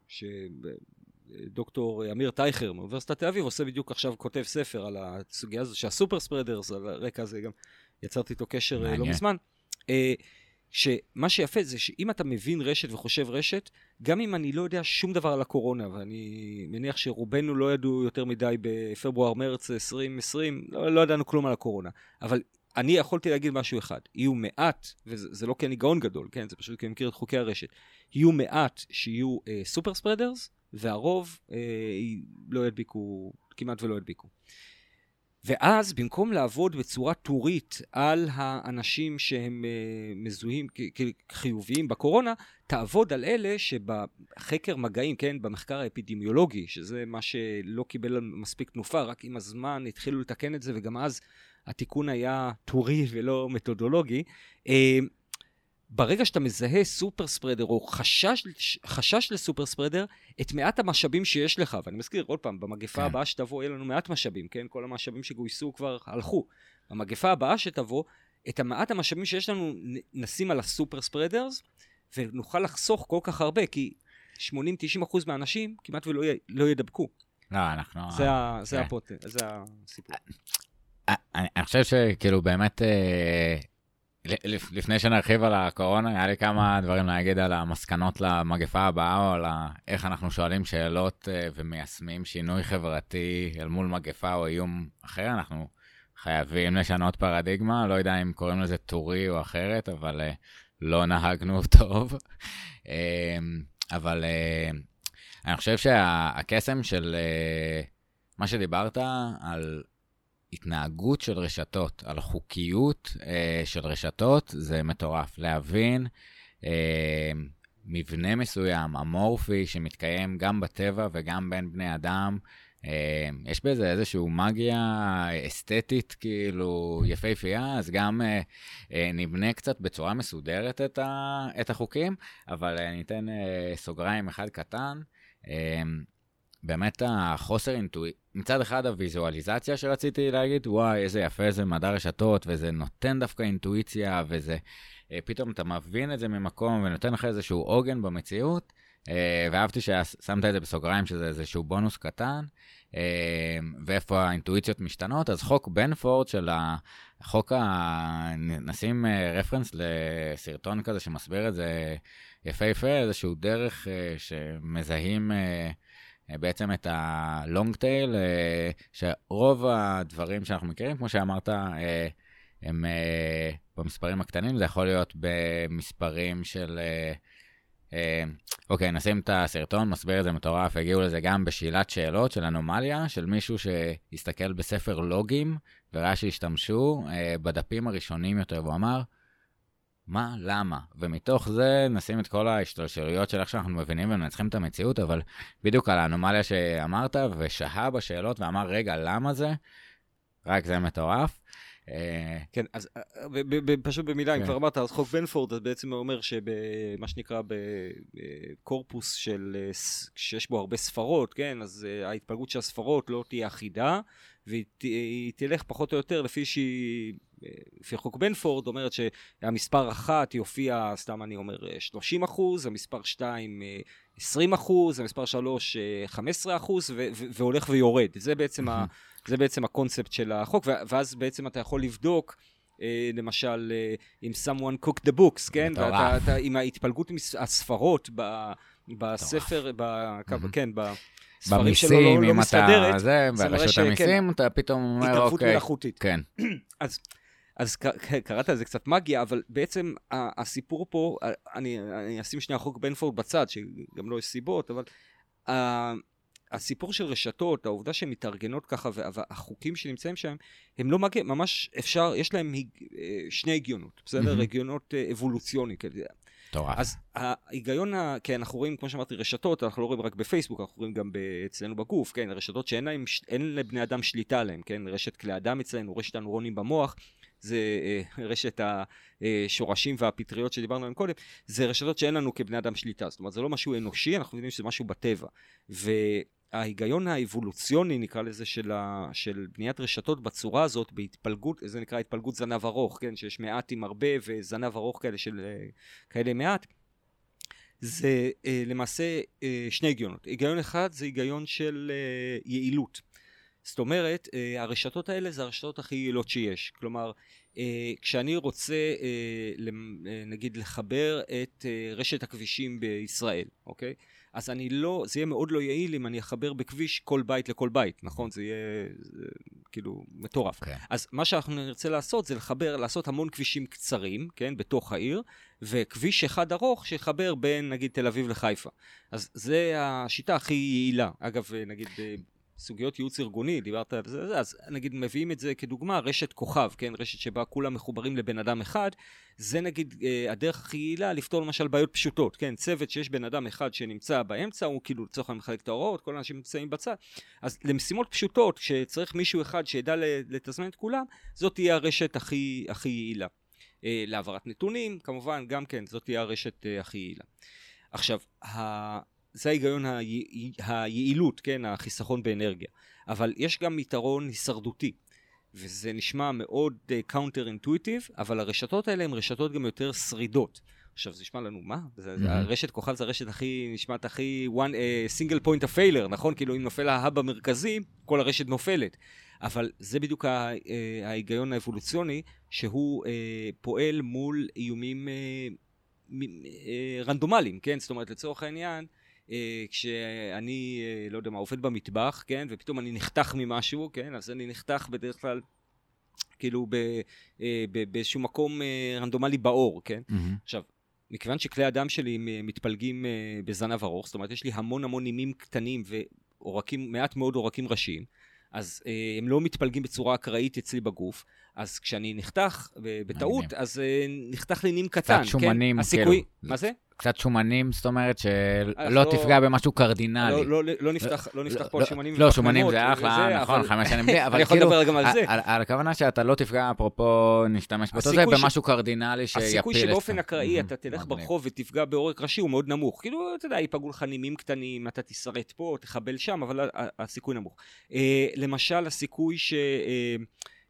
ש... דוקטור אמיר טייכר מאוניברסיטת תל אביב עושה בדיוק עכשיו, כותב ספר על הסוגיה הזו שהסופר ספרדרס, על הרקע הזה גם יצרתי איתו קשר אה, לא מעניין. מזמן. אה, שמה שיפה זה שאם אתה מבין רשת וחושב רשת, גם אם אני לא יודע שום דבר על הקורונה, ואני מניח שרובנו לא ידעו יותר מדי בפברואר-מרץ 2020, לא, לא ידענו כלום על הקורונה, אבל אני יכולתי להגיד משהו אחד, יהיו מעט, וזה זה לא כי אני גאון גדול, כן, זה פשוט כי אני מכיר את חוקי הרשת, יהיו מעט שיהיו אה, סופר ספרדרס, והרוב אה, לא ידביקו, כמעט ולא ידביקו. ואז במקום לעבוד בצורה טורית על האנשים שהם אה, מזוהים כחיוביים בקורונה, תעבוד על אלה שבחקר מגעים, כן, במחקר האפידמיולוגי, שזה מה שלא קיבל מספיק תנופה, רק עם הזמן התחילו לתקן את זה, וגם אז התיקון היה טורי ולא מתודולוגי. אה, ברגע שאתה מזהה סופר ספרדר או חשש, חשש לסופר ספרדר, את מעט המשאבים שיש לך, ואני מזכיר עוד פעם, במגפה כן. הבאה שתבוא יהיה לנו מעט משאבים, כן? כל המשאבים שגויסו כבר הלכו. במגפה הבאה שתבוא, את המעט המשאבים שיש לנו נשים על הסופר ספרדרס, ונוכל לחסוך כל כך הרבה, כי 80-90% מהאנשים כמעט ולא י- לא ידבקו. לא, אנחנו... זה, ה, זה, כן. הפוט... זה הסיפור. אה, אני אני חושב שכאילו באמת, אה, לפני שנרחיב על הקורונה, היה לי כמה דברים להגיד על המסקנות למגפה הבאה, או על איך אנחנו שואלים שאלות אה, ומיישמים שינוי חברתי אל מול מגפה או איום אחר. אנחנו חייבים לשנות פרדיגמה, לא יודע אם קוראים לזה טורי או אחרת, אבל לא נהגנו <laughs> טוב. אבל אני חושב שהקסם של מה שדיברת על התנהגות של רשתות, על חוקיות אה, של רשתות, זה מטורף. להבין אה, מבנה מסוים, אמורפי, שמתקיים גם בטבע וגם בין בני אדם, אה, יש בזה איזושהי מגיה אסתטית, כאילו, יפהפייה, אז גם אה, אה, נבנה קצת בצורה מסודרת את, ה, את החוקים, אבל אה, אני אתן אה, סוגריים אחד קטן. אה, באמת החוסר אינטואיציה, מצד אחד הוויזואליזציה שרציתי להגיד, וואי, איזה יפה זה מדע רשתות, וזה נותן דווקא אינטואיציה, וזה, אה, פתאום אתה מבין את זה ממקום ונותן לך איזשהו עוגן במציאות, אה, ואהבתי ששמת את זה בסוגריים, שזה איזשהו בונוס קטן, אה, ואיפה האינטואיציות משתנות, אז חוק בנפורד של החוק, ה... נשים רפרנס לסרטון כזה שמסביר את זה יפהפה, איזשהו דרך שמזהים... אה, בעצם את הלונג טייל, שרוב הדברים שאנחנו מכירים, כמו שאמרת, אה, הם אה, במספרים הקטנים, זה יכול להיות במספרים של... אה, אה, אוקיי, נשים את הסרטון, מסביר את זה מטורף, הגיעו לזה גם בשאלת שאלות של אנומליה, של מישהו שהסתכל בספר לוגים וראה שהשתמשו אה, בדפים הראשונים יותר, והוא אמר, מה, למה? ומתוך זה נשים את כל ההשתלשלויות של איך שאנחנו מבינים ומנצחים את המציאות, אבל בדיוק על האנומליה שאמרת, ושהה בשאלות ואמר, רגע, למה זה? רק זה מטורף. אה, כן, אז אה, פשוט במילה, אם כן. כבר אמרת, אז חוק בנפורד בעצם אומר שבמה שנקרא בקורפוס של, שיש בו הרבה ספרות, כן, אז ההתפלגות של הספרות לא תהיה אחידה, והיא תלך פחות או יותר לפי שהיא, לפי חוק בנפורד, אומרת שהמספר אחת יופיע, סתם אני אומר, 30 אחוז, המספר 2, 20 אחוז, המספר 3, 15 אחוז, והולך ויורד. זה בעצם, ה, זה בעצם הקונספט של החוק, ואז בעצם אתה יכול לבדוק. למשל, אם someone cooked the books, כן? ואתה, אתה, עם ההתפלגות הספרות בספר, ב, mm-hmm. כן, ב... ספרים שלו לא, לא מסתדרת, אתה, זה, ברשות המיסים, אתה פתאום אומר, אוקיי. התערבות מלאכותית. כן. אז, אז קראת לזה קצת מגיה, אבל בעצם הסיפור פה, אני, אני אשים שנייה חוק בנפורד בצד, שגם לא יש סיבות, אבל הסיפור של רשתות, העובדה שהן מתארגנות ככה, והחוקים שנמצאים שם, הם לא מגיעים, ממש אפשר, יש להם אה, שני הגיונות, בסדר? Mm-hmm. הגיונות אה, אבולוציוני כאלה. מטורף. אז ההיגיון, ה... כן, אנחנו רואים, כמו שאמרתי, רשתות, אנחנו לא רואים רק בפייסבוק, אנחנו רואים גם אצלנו בגוף, כן, רשתות שאין להם, אין לבני אדם שליטה עליהם, כן, רשת כלי אדם אצלנו, רשת הנוירונים במוח, זה אה, רשת השורשים והפטריות שדיברנו עליהם קודם, זה רשתות שאין לנו כבני אדם שליטה, זאת אומרת, זה לא משהו אנושי, אנחנו יודעים שזה משהו בטבע. ו... ההיגיון האבולוציוני, נקרא לזה, של, ה, של בניית רשתות בצורה הזאת, בהתפלגות, זה נקרא התפלגות זנב ארוך, כן, שיש מעט עם הרבה וזנב ארוך כאלה של אה, כאלה מעט, זה אה, למעשה שני היגיונות. היגיון אחד זה היגיון של יעילות. זאת אומרת, אה, הרשתות האלה זה הרשתות הכי יעילות שיש. כלומר, אה, כשאני רוצה, אה, נגיד, לחבר את רשת הכבישים בישראל, אוקיי? אז אני לא, זה יהיה מאוד לא יעיל אם אני אחבר בכביש כל בית לכל בית, נכון? זה יהיה זה, כאילו מטורף. Okay. כן. אז מה שאנחנו נרצה לעשות זה לחבר, לעשות המון כבישים קצרים, כן? בתוך העיר, וכביש אחד ארוך שיחבר בין נגיד תל אביב לחיפה. אז זה השיטה הכי יעילה. אגב, נגיד סוגיות ייעוץ ארגוני, דיברת על זה, אז נגיד מביאים את זה כדוגמה, רשת כוכב, כן, רשת שבה כולם מחוברים לבן אדם אחד, זה נגיד אה, הדרך הכי יעילה לפתור למשל בעיות פשוטות, כן, צוות שיש בן אדם אחד שנמצא באמצע, הוא כאילו לצורך העניין מחלק את ההוראות, כל האנשים נמצאים בצד, אז למשימות פשוטות, שצריך מישהו אחד שידע לתזמן את כולם, זאת תהיה הרשת הכי, הכי יעילה. אה, להעברת נתונים, כמובן, גם כן, זאת תהיה הרשת אה, הכי יעילה. עכשיו, זה ההיגיון היעילות, כן, החיסכון באנרגיה. אבל יש גם יתרון הישרדותי, וזה נשמע מאוד counter uh, intuitive, אבל הרשתות האלה הן רשתות גם יותר שרידות. עכשיו זה נשמע לנו, מה? זה, mm-hmm. הרשת כוכב זה הרשת הכי, נשמעת הכי one, uh, single point of failure, נכון? כאילו אם נופל ה hub המרכזי, כל הרשת נופלת. אבל זה בדיוק ה, uh, ההיגיון האבולוציוני, שהוא uh, פועל מול איומים uh, רנדומליים, כן? זאת אומרת, לצורך העניין, אה, כשאני, אה, לא יודע מה, עובד במטבח, כן, ופתאום אני נחתך ממשהו, כן, אז אני נחתך בדרך כלל, כאילו, ב, אה, ב, באיזשהו מקום אה, רנדומלי בעור, כן? Mm-hmm. עכשיו, מכיוון שכלי הדם שלי מתפלגים אה, בזנב ארוך, זאת אומרת, יש לי המון המון נימים קטנים ועורקים, מעט מאוד עורקים ראשיים, אז אה, הם לא מתפלגים בצורה אקראית אצלי בגוף, אז כשאני נחתך בטעות, אז אה, נחתך לי נים קטן, קצת כן? שומנים, הסיכוי, כאילו. מה זה? קצת שומנים, זאת אומרת שלא לא תפגע במשהו קרדינלי. לא, לא, לא נפתח, לא נפתח פה שומנים לא, שומנים זה אחלה, נכון, חמש שנים בלי, <laughs> אבל כאילו, אני יכול לדבר גם על זה. על הכוונה שאתה לא תפגע, אפרופו, נשתמש באותו זה, במשהו קרדינלי שיפיל את הסיכוי שבאופן אקראי אתה תלך ברחוב ותפגע בעורק ראשי הוא מאוד נמוך. כאילו, אתה יודע, ייפגעו לך נימים קטנים, אתה תשרט פה, תחבל שם, אבל הסיכוי נמוך. אה, למשל, הסיכוי ש...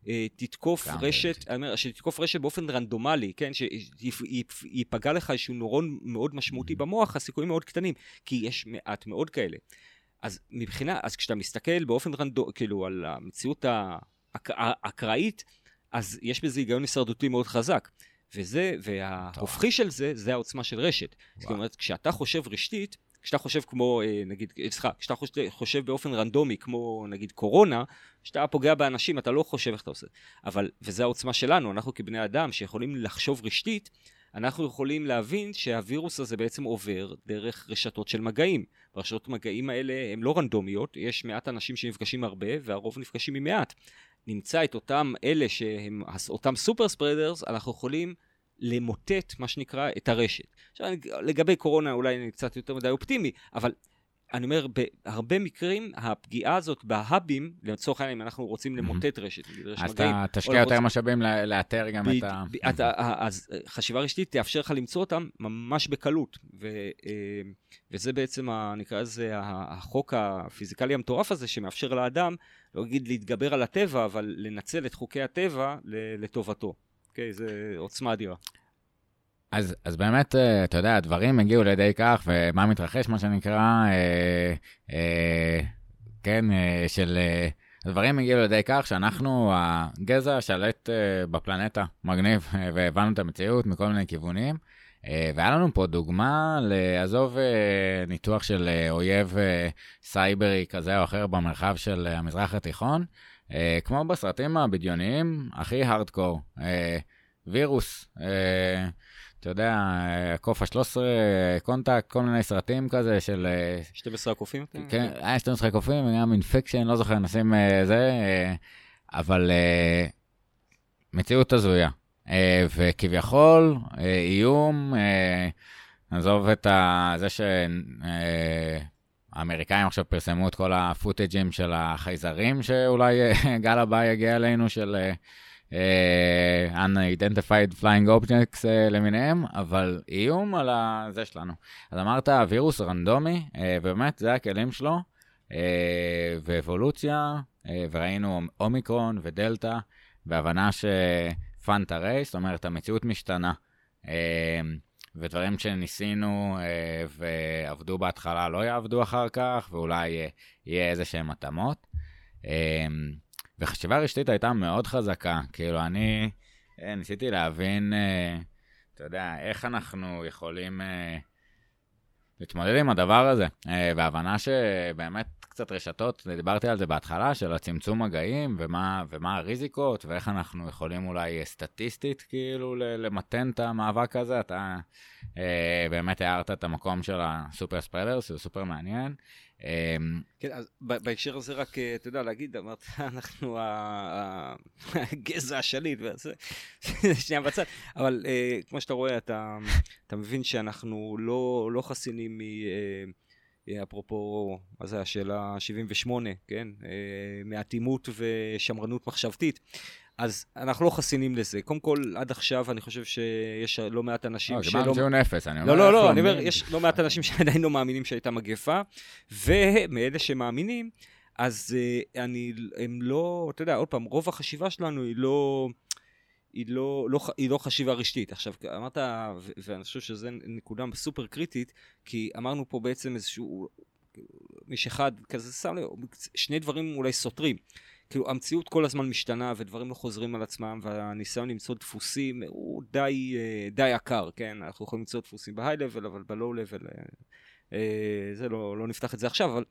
אה, תתקוף רשת, שתתקוף רשת באופן רנדומלי, כן, שיפגע לך איזשהו נורון מאוד משמעותי mm-hmm. במוח, הסיכויים מאוד קטנים, כי יש מעט מאוד כאלה. אז מבחינה, אז כשאתה מסתכל באופן רנדומלי, כאילו על המציאות האקראית, אז יש בזה היגיון הישרדותי מאוד חזק. וזה, וההופכי של זה, זה העוצמה של רשת. זאת אומרת, כשאתה חושב רשתית, כשאתה חושב כמו, אה, נגיד, אה, סליחה, כשאתה חושב באופן רנדומי, כמו נגיד קורונה, כשאתה פוגע באנשים, אתה לא חושב איך אתה עושה. אבל, וזו העוצמה שלנו, אנחנו כבני אדם שיכולים לחשוב רשתית, אנחנו יכולים להבין שהווירוס הזה בעצם עובר דרך רשתות של מגעים. והרשתות מגעים האלה הן לא רנדומיות, יש מעט אנשים שנפגשים הרבה, והרוב נפגשים עם מעט. נמצא את אותם אלה שהם אותם סופר ספרדרס, אנחנו יכולים למוטט, מה שנקרא, את הרשת. עכשיו, לגבי קורונה אולי אני קצת יותר מדי אופטימי, אבל אני אומר, בהרבה מקרים הפגיעה הזאת בהאבים, לצורך העניין, אם אנחנו רוצים למוטט רשת, נגיד רשת מגעים. אז אתה תשקיע יותר משאבים לאתר גם את ה... אז חשיבה רשתית תאפשר לך למצוא אותם ממש בקלות. אה, וזה בעצם, נקרא לזה, החוק הפיזיקלי המטורף הזה, שמאפשר לאדם, לא אגיד להתגבר על הטבע, אבל לנצל את חוקי הטבע לטובתו. אוקיי? זה עוצמה אדירה. אז, אז באמת, אה, אתה יודע, הדברים הגיעו לידי כך, ומה מתרחש, מה שנקרא, אה, אה, כן, אה, של... אה, הדברים הגיעו לידי כך שאנחנו הגזע השלט אה, בפלנטה, מגניב, אה, והבנו את המציאות מכל מיני כיוונים. אה, והיה לנו פה דוגמה לעזוב ניתוח של אויב סייברי כזה או אחר במרחב של המזרח התיכון, אה, כמו בסרטים הבדיוניים, הכי הארדקור, אה, וירוס. אה, אתה יודע, קוף ה-13, קונטקט, כל מיני סרטים כזה של... 12 הקופים? כן, היה 12 הקופים, גם אינפקשן, לא זוכר, נשים זה, אבל מציאות הזויה. וכביכול, איום, נעזוב את זה שהאמריקאים עכשיו פרסמו את כל הפוטג'ים של החייזרים, שאולי <laughs> גל הבא יגיע אלינו, של uh, unidentified flying objects uh, למיניהם, אבל איום על זה שלנו. אז אמרת וירוס רנדומי, uh, באמת, זה הכלים שלו, uh, ואבולוציה, uh, וראינו אומיקרון ודלתא, והבנה שפאנטה רייס, זאת אומרת, המציאות משתנה. Uh, ודברים שניסינו uh, ועבדו בהתחלה לא יעבדו אחר כך, ואולי uh, יהיה איזה שהם התאמות. Uh, וחשיבה רשתית הייתה מאוד חזקה. כאילו, אני אה, ניסיתי להבין, אה, אתה יודע, איך אנחנו יכולים אה, להתמודד עם הדבר הזה. והבנה שבאמת קצת רשתות, דיברתי על זה בהתחלה, של הצמצום מגעים, ומה, ומה הריזיקות, ואיך אנחנו יכולים אולי סטטיסטית, כאילו, למתן את המאבק הזה. אתה באמת הערת את המקום של הסופר ספרדר, שזה סופר מעניין. אמ, כן, אז בהקשר הזה רק, אה, אתה יודע, להגיד, אמרת, <laughs> אנחנו הגזע השליט, <laughs> שנייה בצד, אבל אה, כמו שאתה רואה, אתה, אתה מבין שאנחנו לא, לא חסינים מ... אה, אפרופו, מה זה השאלה 78, כן? מאטימות ושמרנות מחשבתית. אז אנחנו לא חסינים לזה. קודם כל, עד עכשיו אני חושב שיש לא מעט אנשים לא, שלא... לא, זה ציון אפס, אני אומר... לא, לא, לא, אני אומר, יש לא מעט אנשים שעדיין לא מאמינים שהייתה מגפה, ומאלה שמאמינים, אז uh, אני, הם לא, אתה יודע, עוד פעם, רוב החשיבה שלנו היא לא... היא לא, לא, היא לא חשיבה רשתית. עכשיו, אמרת, ואני חושב שזו נקודה סופר קריטית, כי אמרנו פה בעצם איזשהו, מיש אחד כזה שם לב, שני דברים אולי סותרים. כאילו המציאות כל הזמן משתנה ודברים לא חוזרים על עצמם והניסיון למצוא דפוסים הוא די, אה, די יקר, כן? אנחנו יכולים למצוא דפוסים בהיי-לבל אבל בלואו-לבל אה, אה, זה לא, לא נפתח את זה עכשיו, אבל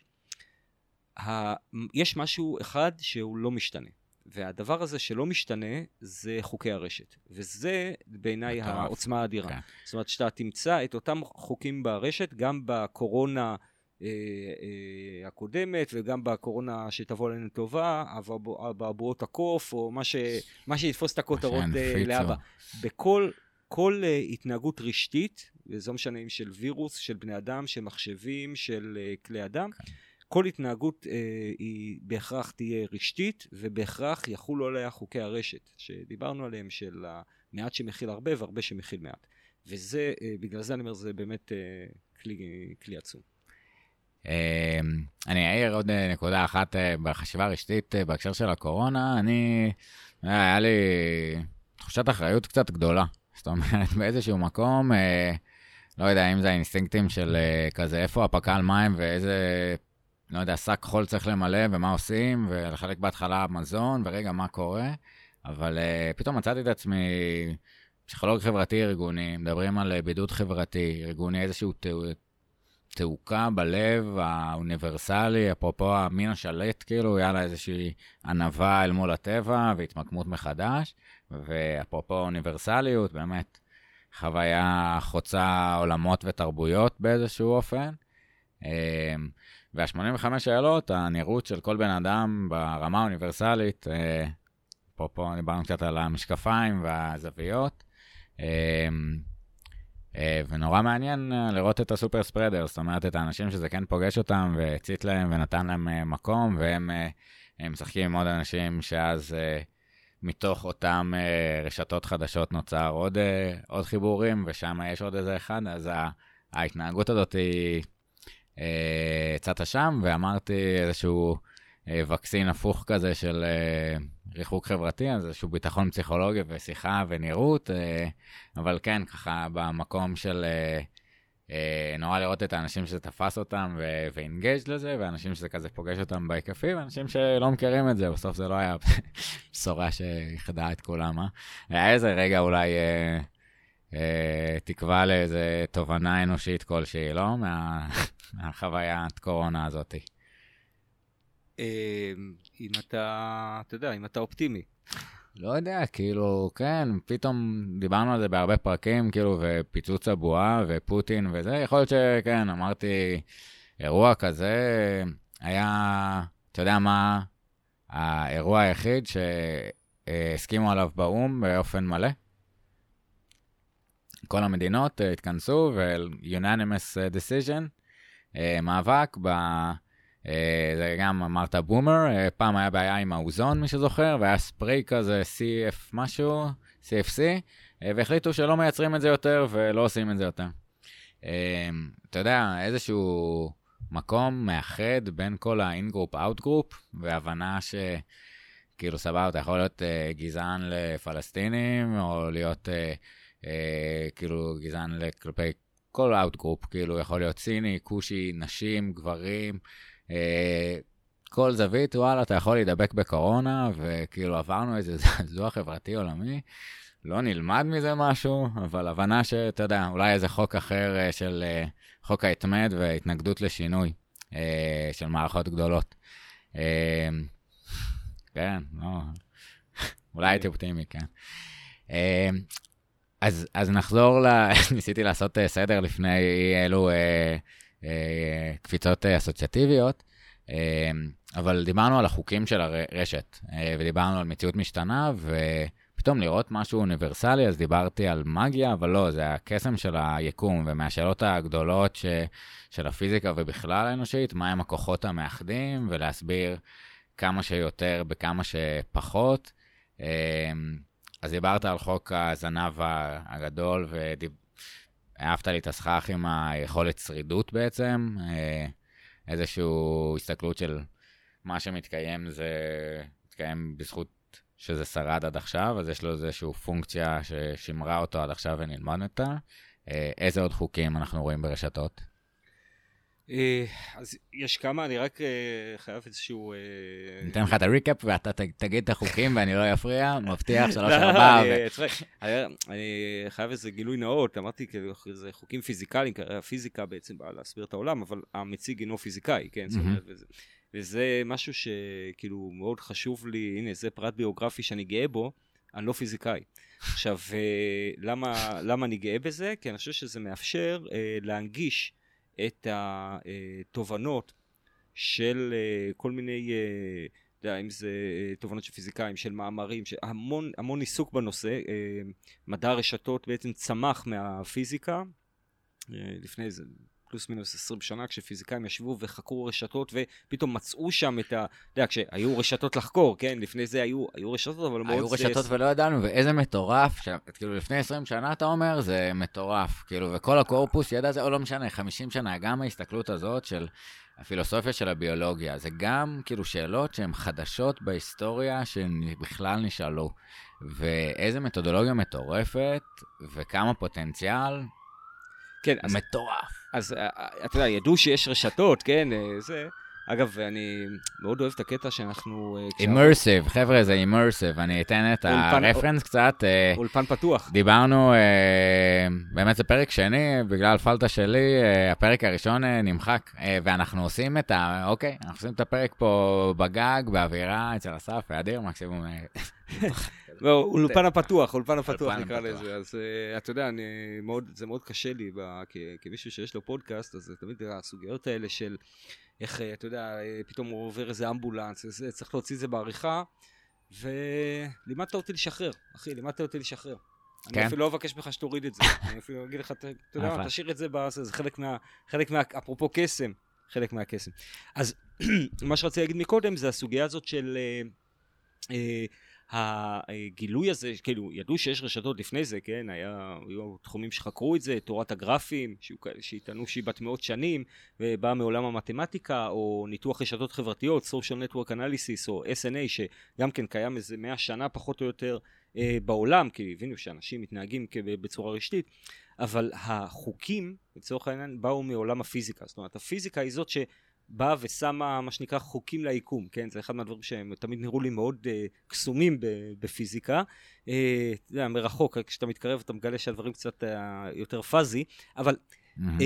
ה, יש משהו אחד שהוא לא משתנה. והדבר הזה שלא משתנה זה חוקי הרשת. וזה בעיניי העוצמה האדירה. כן. זאת אומרת שאתה תמצא את אותם חוקים ברשת, גם בקורונה אה, אה, הקודמת וגם בקורונה שתבוא עלינו טובה, אבעבועות הקוף או מה, ש, מה שיתפוס את הכותרות אה, לאבא. בכל כל התנהגות רשתית, וזה לא משנה אם של וירוס, של בני אדם, של מחשבים, של כלי אדם, כן. כל התנהגות אה, היא בהכרח תהיה רשתית, ובהכרח יחולו עליה חוקי הרשת, שדיברנו עליהם, של המעט שמכיל הרבה והרבה שמכיל מעט. וזה, אה, בגלל זה אני אומר, זה באמת אה, כלי, כלי עצום. אמ, אני אעיר עוד אה, נקודה אחת אה, בחשיבה הרשתית אה, בהקשר של הקורונה. אני, היה לי תחושת אחריות קצת גדולה. זאת אומרת, <laughs> באיזשהו מקום, לא יודע אם זה האינסטינקטים של כזה, איפה הפק"ל מים ואיזה, לא יודע, שק חול צריך למלא ומה עושים, ולחלק בהתחלה מזון, ורגע, מה קורה. אבל פתאום מצאתי את עצמי... פסיכולוג חברתי ארגוני, מדברים על בידוד חברתי, ארגוני, איזשהו תעוקה בלב האוניברסלי, אפרופו המין השלט, כאילו, היה לה איזושהי ענווה אל מול הטבע והתמקמות מחדש, ואפרופו אוניברסליות, באמת חוויה חוצה עולמות ותרבויות באיזשהו אופן. אמ, וה-85 שאלות, הנראות של כל בן אדם ברמה האוניברסלית, אה, אפרופו דיברנו קצת על המשקפיים והזוויות, אה, ונורא מעניין אה, לראות את הסופר ספרדר, זאת אומרת, את האנשים שזה כן פוגש אותם והצית להם ונתן להם אה, מקום, והם משחקים עם עוד אנשים שאז מתוך אותם רשתות חדשות נוצר עוד, עוד חיבורים, ושם יש עוד איזה אחד, אז ההתנהגות הזאת היא צצה שם, ואמרתי איזשהו וקסין הפוך כזה של ריחוק חברתי, אז איזשהו ביטחון פסיכולוגי ושיחה ונראות, אה, אבל כן, ככה במקום של אה, אה, נורא לראות את האנשים שזה תפס אותם ואינגייג' לזה, ואנשים שזה כזה פוגש אותם בהיקפים, ואנשים שלא מכירים את זה, בסוף זה לא היה <laughs> בשורה שיחדה את כולם, אה? היה איזה רגע אולי... תקווה לאיזה תובנה אנושית כלשהי, לא? מה, <laughs> מהחוויית קורונה הזאתי. אמ, אם אתה, אתה יודע, אם אתה אופטימי. לא יודע, כאילו, כן, פתאום דיברנו על זה בהרבה פרקים, כאילו, ופיצוץ הבועה ופוטין וזה, יכול להיות שכן, אמרתי, אירוע כזה היה, אתה יודע מה, האירוע היחיד שהסכימו עליו באו"ם באופן מלא? כל המדינות התכנסו ו-unanimous decision, אה, מאבק ב... אה, זה גם אמרת בומר, אה, פעם היה בעיה עם האוזון, מי שזוכר, והיה ספרי כזה CF משהו, CFC, אה, והחליטו שלא מייצרים את זה יותר ולא עושים את זה יותר. אתה יודע, איזשהו מקום מאחד בין כל ה-in-group, out-group, והבנה ש... כאילו, סבבה, אתה יכול להיות uh, גזען לפלסטינים, או להיות uh, uh, כאילו גזען כלפי כל out-group, כאילו, יכול להיות סיני, כושי, נשים, גברים, אה, כל זווית, וואלה, אתה יכול להידבק בקורונה, וכאילו עברנו איזה <laughs> זעזוע חברתי עולמי. לא נלמד מזה משהו, אבל הבנה שאתה יודע, אולי איזה חוק אחר אה, של אה, חוק ההתמד והתנגדות לשינוי של מערכות גדולות. כן, לא, <laughs> אולי הייתי אופטימי, כן. אז, אז נחזור ל... <laughs> ניסיתי לעשות סדר לפני אלו אה, קפיצות אה, אסוציאטיביות, אה, אבל דיברנו על החוקים של הרשת, ודיברנו על מציאות משתנה, ופתאום לראות משהו אוניברסלי, אז דיברתי על מגיה, אבל לא, זה הקסם של היקום, ומהשאלות הגדולות ש, של הפיזיקה ובכלל האנושית, מהם הכוחות המאחדים, ולהסביר כמה שיותר בכמה שפחות. אז דיברת על חוק הזנב הגדול. אהבת לי את הסכך עם היכולת שרידות בעצם, אה, איזושהי הסתכלות של מה שמתקיים זה מתקיים בזכות שזה שרד עד עכשיו, אז יש לו איזושהי פונקציה ששימרה אותו עד עכשיו ונלמד אותה. איזה עוד חוקים אנחנו רואים ברשתות? אה, אז יש כמה, אני רק אה, חייב איזשהו... אה, אני אתן לך את הריקאפ ואתה תגיד את החוקים ואני לא אפריע, <laughs> מבטיח שלוש ארבע. אני חייב איזה גילוי נאות, אמרתי כאילו, זה חוקים פיזיקליים, כי הפיזיקה בעצם באה להסביר את העולם, אבל המציג אינו פיזיקאי, כן? וזה משהו שכאילו מאוד חשוב לי, הנה, זה פרט ביוגרפי שאני גאה בו, אני לא פיזיקאי. עכשיו, למה אני גאה בזה? כי אני חושב שזה מאפשר להנגיש את התובנות של אה, כל מיני, אה, אתה יודע, אם זה אה, תובנות של פיזיקאים, של מאמרים, המון, המון עיסוק בנושא. מדע הרשתות בעצם צמח מהפיזיקה לפני איזה פלוס מינוס 20 שנה, כשפיזיקאים ישבו וחקרו רשתות ופתאום מצאו שם את ה... אתה יודע, כשהיו רשתות לחקור, כן? לפני זה היו, היו רשתות, אבל מאוד... היו רשתות זה... ולא ידענו, ואיזה מטורף, ש... כאילו לפני 20 שנה אתה אומר, זה מטורף. כאילו, וכל הקורפוס ידע זה, או לא משנה, 50 שנה, גם ההסתכלות הזאת של הפילוסופיה של הביולוגיה, זה גם כאילו שאלות שהן חדשות בהיסטוריה שבכלל נשאלו. ואיזה מתודולוגיה מטורפת, וכמה פוטנציאל, כן, אז... מטורף. אז אה, אה, אתה יודע, ידעו שיש רשתות, כן, אה, זה... אגב, אני מאוד אוהב את הקטע שאנחנו... אימרסיב, חבר'ה, זה אימרסיב. אני אתן את הרפרנס קצת. אולפן פתוח. דיברנו, באמת זה פרק שני, בגלל פלטה שלי, הפרק הראשון נמחק, ואנחנו עושים את ה... אוקיי, אנחנו עושים את הפרק פה בגג, באווירה, אצל אסף, ואדיר, מקסימום <laughs> לא, אולפן הפתוח, אולפן הפתוח נקרא לזה. אז uh, אתה יודע, זה מאוד קשה לי, כמישהו שיש לו פודקאסט, אז תמיד הסוגיות האלה של איך, אה, אתה יודע, אה, פתאום הוא עובר איזה אמבולנס, צריך להוציא את זה בעריכה, ולימדת אותי לשחרר, אחי, לימדת אותי לשחרר. כן. אני אפילו לא אבקש ממך שתוריד את זה. אני אפילו אגיד לך, אתה יודע. מה, תשאיר את זה, זה חלק מה... חלק מה... אפרופו קסם, חלק מהקסם. אז <clears throat> מה שרציתי להגיד מקודם זה הסוגיה הזאת של... אה, אה, הגילוי הזה, כאילו, ידעו שיש רשתות לפני זה, כן? היה, היו תחומים שחקרו את זה, תורת הגרפים, שיטענו שהיא בת מאות שנים, ובאה מעולם המתמטיקה, או ניתוח רשתות חברתיות, social network analysis, או SNA, שגם כן קיים איזה מאה שנה פחות או יותר אה, בעולם, כי הבינו שאנשים מתנהגים בצורה רשתית, אבל החוקים, לצורך העניין, באו מעולם הפיזיקה. זאת אומרת, הפיזיקה היא זאת ש... באה ושמה מה שנקרא חוקים ליקום, כן? זה אחד מהדברים שהם תמיד נראו לי מאוד uh, קסומים בפיזיקה. Uh, אתה יודע, מרחוק, כשאתה מתקרב אתה מגלה שהדברים קצת uh, יותר פאזי, אבל מהמם. uh,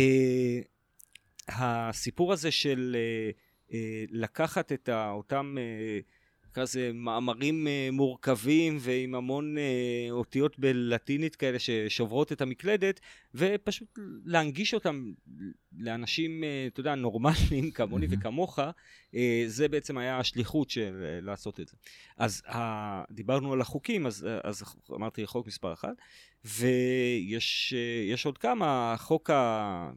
הסיפור הזה של uh, uh, לקחת את אותם uh, לזה מאמרים uh, מורכבים ועם המון uh, אותיות בלטינית כאלה ששוברות את המקלדת ופשוט להנגיש אותם לאנשים, אה, אתה יודע, נורמליים <laughs> כמוני. וכמוך, אה, זה בעצם היה השליחות של אה, לעשות את זה. אז דיברנו על החוקים, אז, אה, אז אמרתי חוק מספר אחת, ויש אה, יש עוד כמה, חוק, ה,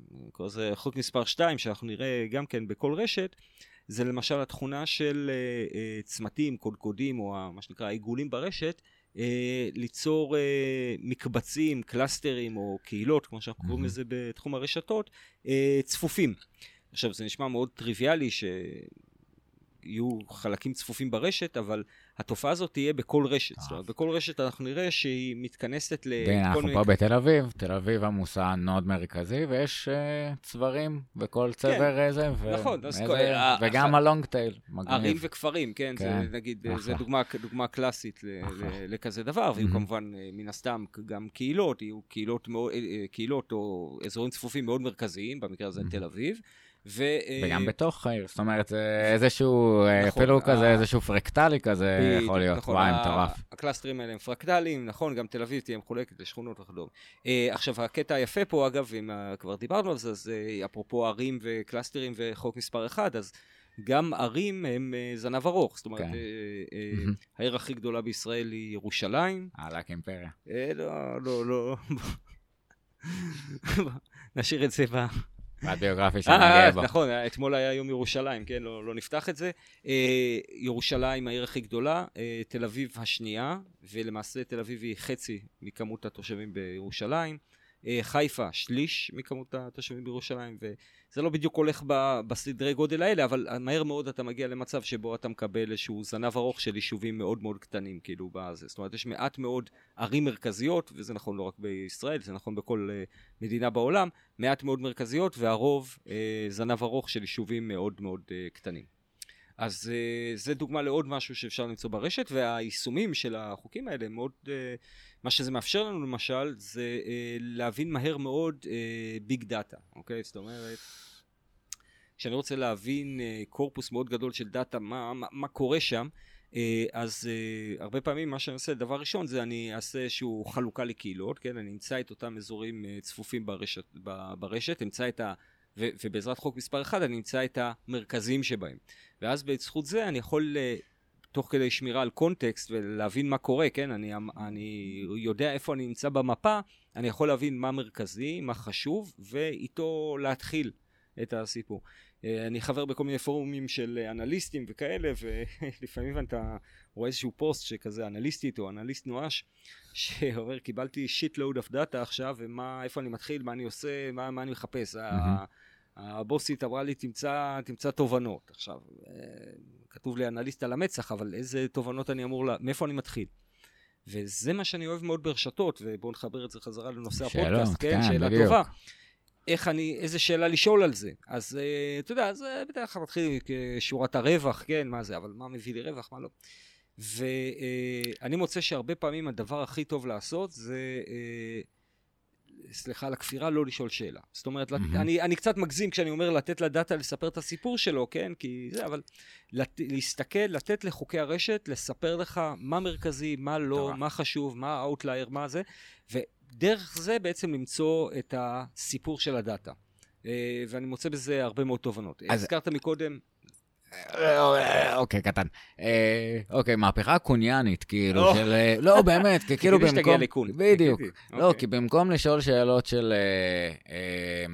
חוק מספר שתיים, שאנחנו נראה גם כן בכל רשת, זה למשל התכונה של אה, אה, צמתים, קודקודים, או מה שנקרא העיגולים ברשת, אה, ליצור אה, מקבצים, קלאסטרים או קהילות, כמו שאנחנו קוראים. לזה בתחום הרשתות, אה, צפופים. עכשיו, זה נשמע מאוד טריוויאלי שיהיו חלקים צפופים ברשת, אבל התופעה הזאת תהיה בכל רשת. זאת אומרת, בכל רשת אנחנו נראה שהיא מתכנסת לכל אנחנו מיני... פה בתל אביב, תל אביב עמוסה node מרכזי, ויש אה, צברים בכל צבר איזה, ו- כן. נכון, אז איזה- כל- ה- וגם אחת- ה long tail, ערים מגניב. וכפרים, כן, זה כן, נגיד. זה דוגמה, קלאסית לכזה דבר, ויהיו מהמם. כמובן אה, מן הסתם גם קהילות, יהיו קהילות, אה, אה, או אזורים צפופים מאוד מרכזיים, במקרה הזה. תל אביב, ו... אה, וגם בתוך העיר, זאת אומרת, זה איזשהו, אה, נכון, אפילו ה- כזה, איזשהו פרקטלי כזה יכול להיות, נכון, וואי, ה- מטורף. ה clusters האלה הם פרקטליים, נכון, גם תל אביב תהיה מחולקת לשכונות וכדומה. אה, עכשיו, הקטע היפה פה, אגב, אם אה, כבר דיברנו על זה, אז אה, אפרופו ערים ו clusters וחוק מספר אחד, אז גם ערים הם אה, זנב ארוך, זאת אומרת, כן. אה, אה. העיר הכי גדולה בישראל היא ירושלים. עלק אימפריה. אה, לא, לא, לא. <laughs> נשאיר את זה ב... והביוגרפי אה, שנגיע בו. נכון, אתמול היה יום ירושלים, כן, לא, לא נפתח את זה. אה, ירושלים העיר הכי גדולה, אה, תל אביב השנייה, ולמעשה תל אביב היא חצי מכמות התושבים בירושלים. חיפה שליש מכמות התושבים בירושלים, וזה לא בדיוק הולך ב, בסדרי גודל האלה, אבל מהר מאוד אתה מגיע למצב שבו אתה מקבל איזשהו זנב ארוך של יישובים מאוד מאוד קטנים, כאילו, בזה. זאת אומרת, יש מעט מאוד ערים מרכזיות, וזה נכון לא רק בישראל, זה נכון בכל אה, מדינה בעולם, מעט מאוד מרכזיות, והרוב אה, זנב ארוך של יישובים מאוד מאוד אה, קטנים. אז אה, זה דוגמה לעוד משהו שאפשר למצוא ברשת, והיישומים של החוקים האלה מאוד... אה, מה שזה מאפשר לנו למשל, זה אה, להבין מהר מאוד big data, אוקיי? זאת אומרת, כשאני רוצה להבין אה, קורפוס מאוד גדול של data, מה, מה, מה קורה שם, אה, אז אה, הרבה פעמים מה שאני עושה, דבר ראשון זה אני אעשה איזשהו חלוקה לקהילות, כן? אני אמצא את אותם אזורים אה, צפופים ברשת, ב- ברשת אמצא את ה... ו- ובעזרת חוק מספר אחד אני אמצא את המרכזיים שבהם. ואז בזכות זה אני יכול, אה, תוך כדי שמירה על קונטקסט ולהבין מה קורה, כן? אני, אני יודע איפה אני נמצא במפה, אני יכול להבין מה מרכזי, מה חשוב, ואיתו להתחיל את הסיפור. אה, אני חבר בכל מיני פורומים של אנליסטים וכאלה, ולפעמים אתה רואה איזשהו פוסט שכזה אנליסטית או אנליסט נואש, שאומר קיבלתי shitload of data עכשיו, ואיפה אני מתחיל, מה אני עושה, מה, מה אני מחפש. ה- הבוסית אמרה לי תמצא, תמצא תובנות. עכשיו, אה, כתוב לי אנליסט על המצח, אבל איזה תובנות אני אמור, לה... מאיפה אני מתחיל? וזה מה שאני אוהב מאוד ברשתות, ובואו נחבר את זה חזרה לנושא שאלות, הפודקאסט, כן, כן, שאלה בדיוק. טובה. איך אני, איזה שאלה לשאול על זה. אז uh, אתה יודע, זה בדרך כלל מתחיל כשורת הרווח, כן, מה זה, אבל מה מביא לי רווח, מה לא. ואני uh, מוצא שהרבה פעמים הדבר הכי טוב לעשות זה, uh, סליחה על הכפירה, לא לשאול שאלה. זאת אומרת, mm-hmm. אני, אני קצת מגזים כשאני אומר לתת ל data לספר את הסיפור שלו, כן? כי זה, אבל לת, להסתכל, לתת לחוקי הרשת, לספר לך מה מרכזי, מה לא, מטורף. מה חשוב, מה ה outlier, מה זה, ודרך זה בעצם למצוא את הסיפור של הדאטה. אה, ואני מוצא בזה הרבה מאוד תובנות. אז- הזכרת מקודם, אוקיי, קטן. אה, אוקיי, מהפכה קוניאנית, כאילו, של... אה, לא, באמת, כי <laughs> כאילו במקום... שתגיע לקון. בדיוק. לא, אוקיי. כי במקום לשאול שאלות של... אה, אה,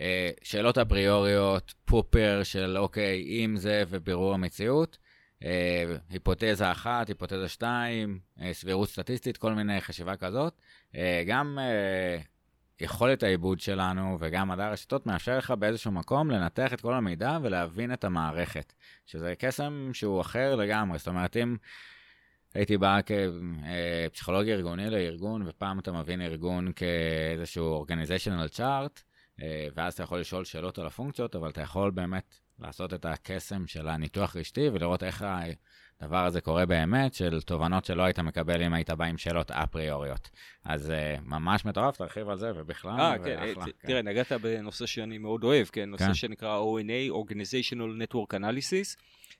אה, שאלות אפריוריות, פופר של אוקיי, אם זה ובירור המציאות, אה, היפותזה אחת, היפותזה שתיים, אה, סבירות סטטיסטית, כל מיני חשיבה כזאת. אה, גם אה, יכולת העיבוד שלנו וגם מדע הרשתות מאפשר לך באיזשהו מקום לנתח את כל המידע ולהבין את המערכת, שזה קסם שהוא אחר לגמרי. זאת אומרת, אם הייתי בא כפסיכולוג ארגוני לארגון, ופעם אתה מבין ארגון כאיזשהו organizational chart, אה, ואז אתה יכול לשאול שאלות על הפונקציות, אבל אתה יכול באמת לעשות את הקסם של הניתוח רשתי ולראות איך הדבר הזה קורה באמת, של תובנות שלא היית מקבל אם היית בא עם שאלות אפריוריות. אז uh, ממש מטורף, תרחיב על זה, ובכלל, אה, כן, ואחלה, אה, תראה, נגעת בנושא שאני מאוד אוהב, כן, נושא כן. שנקרא ONA, Organizational Network Analysis,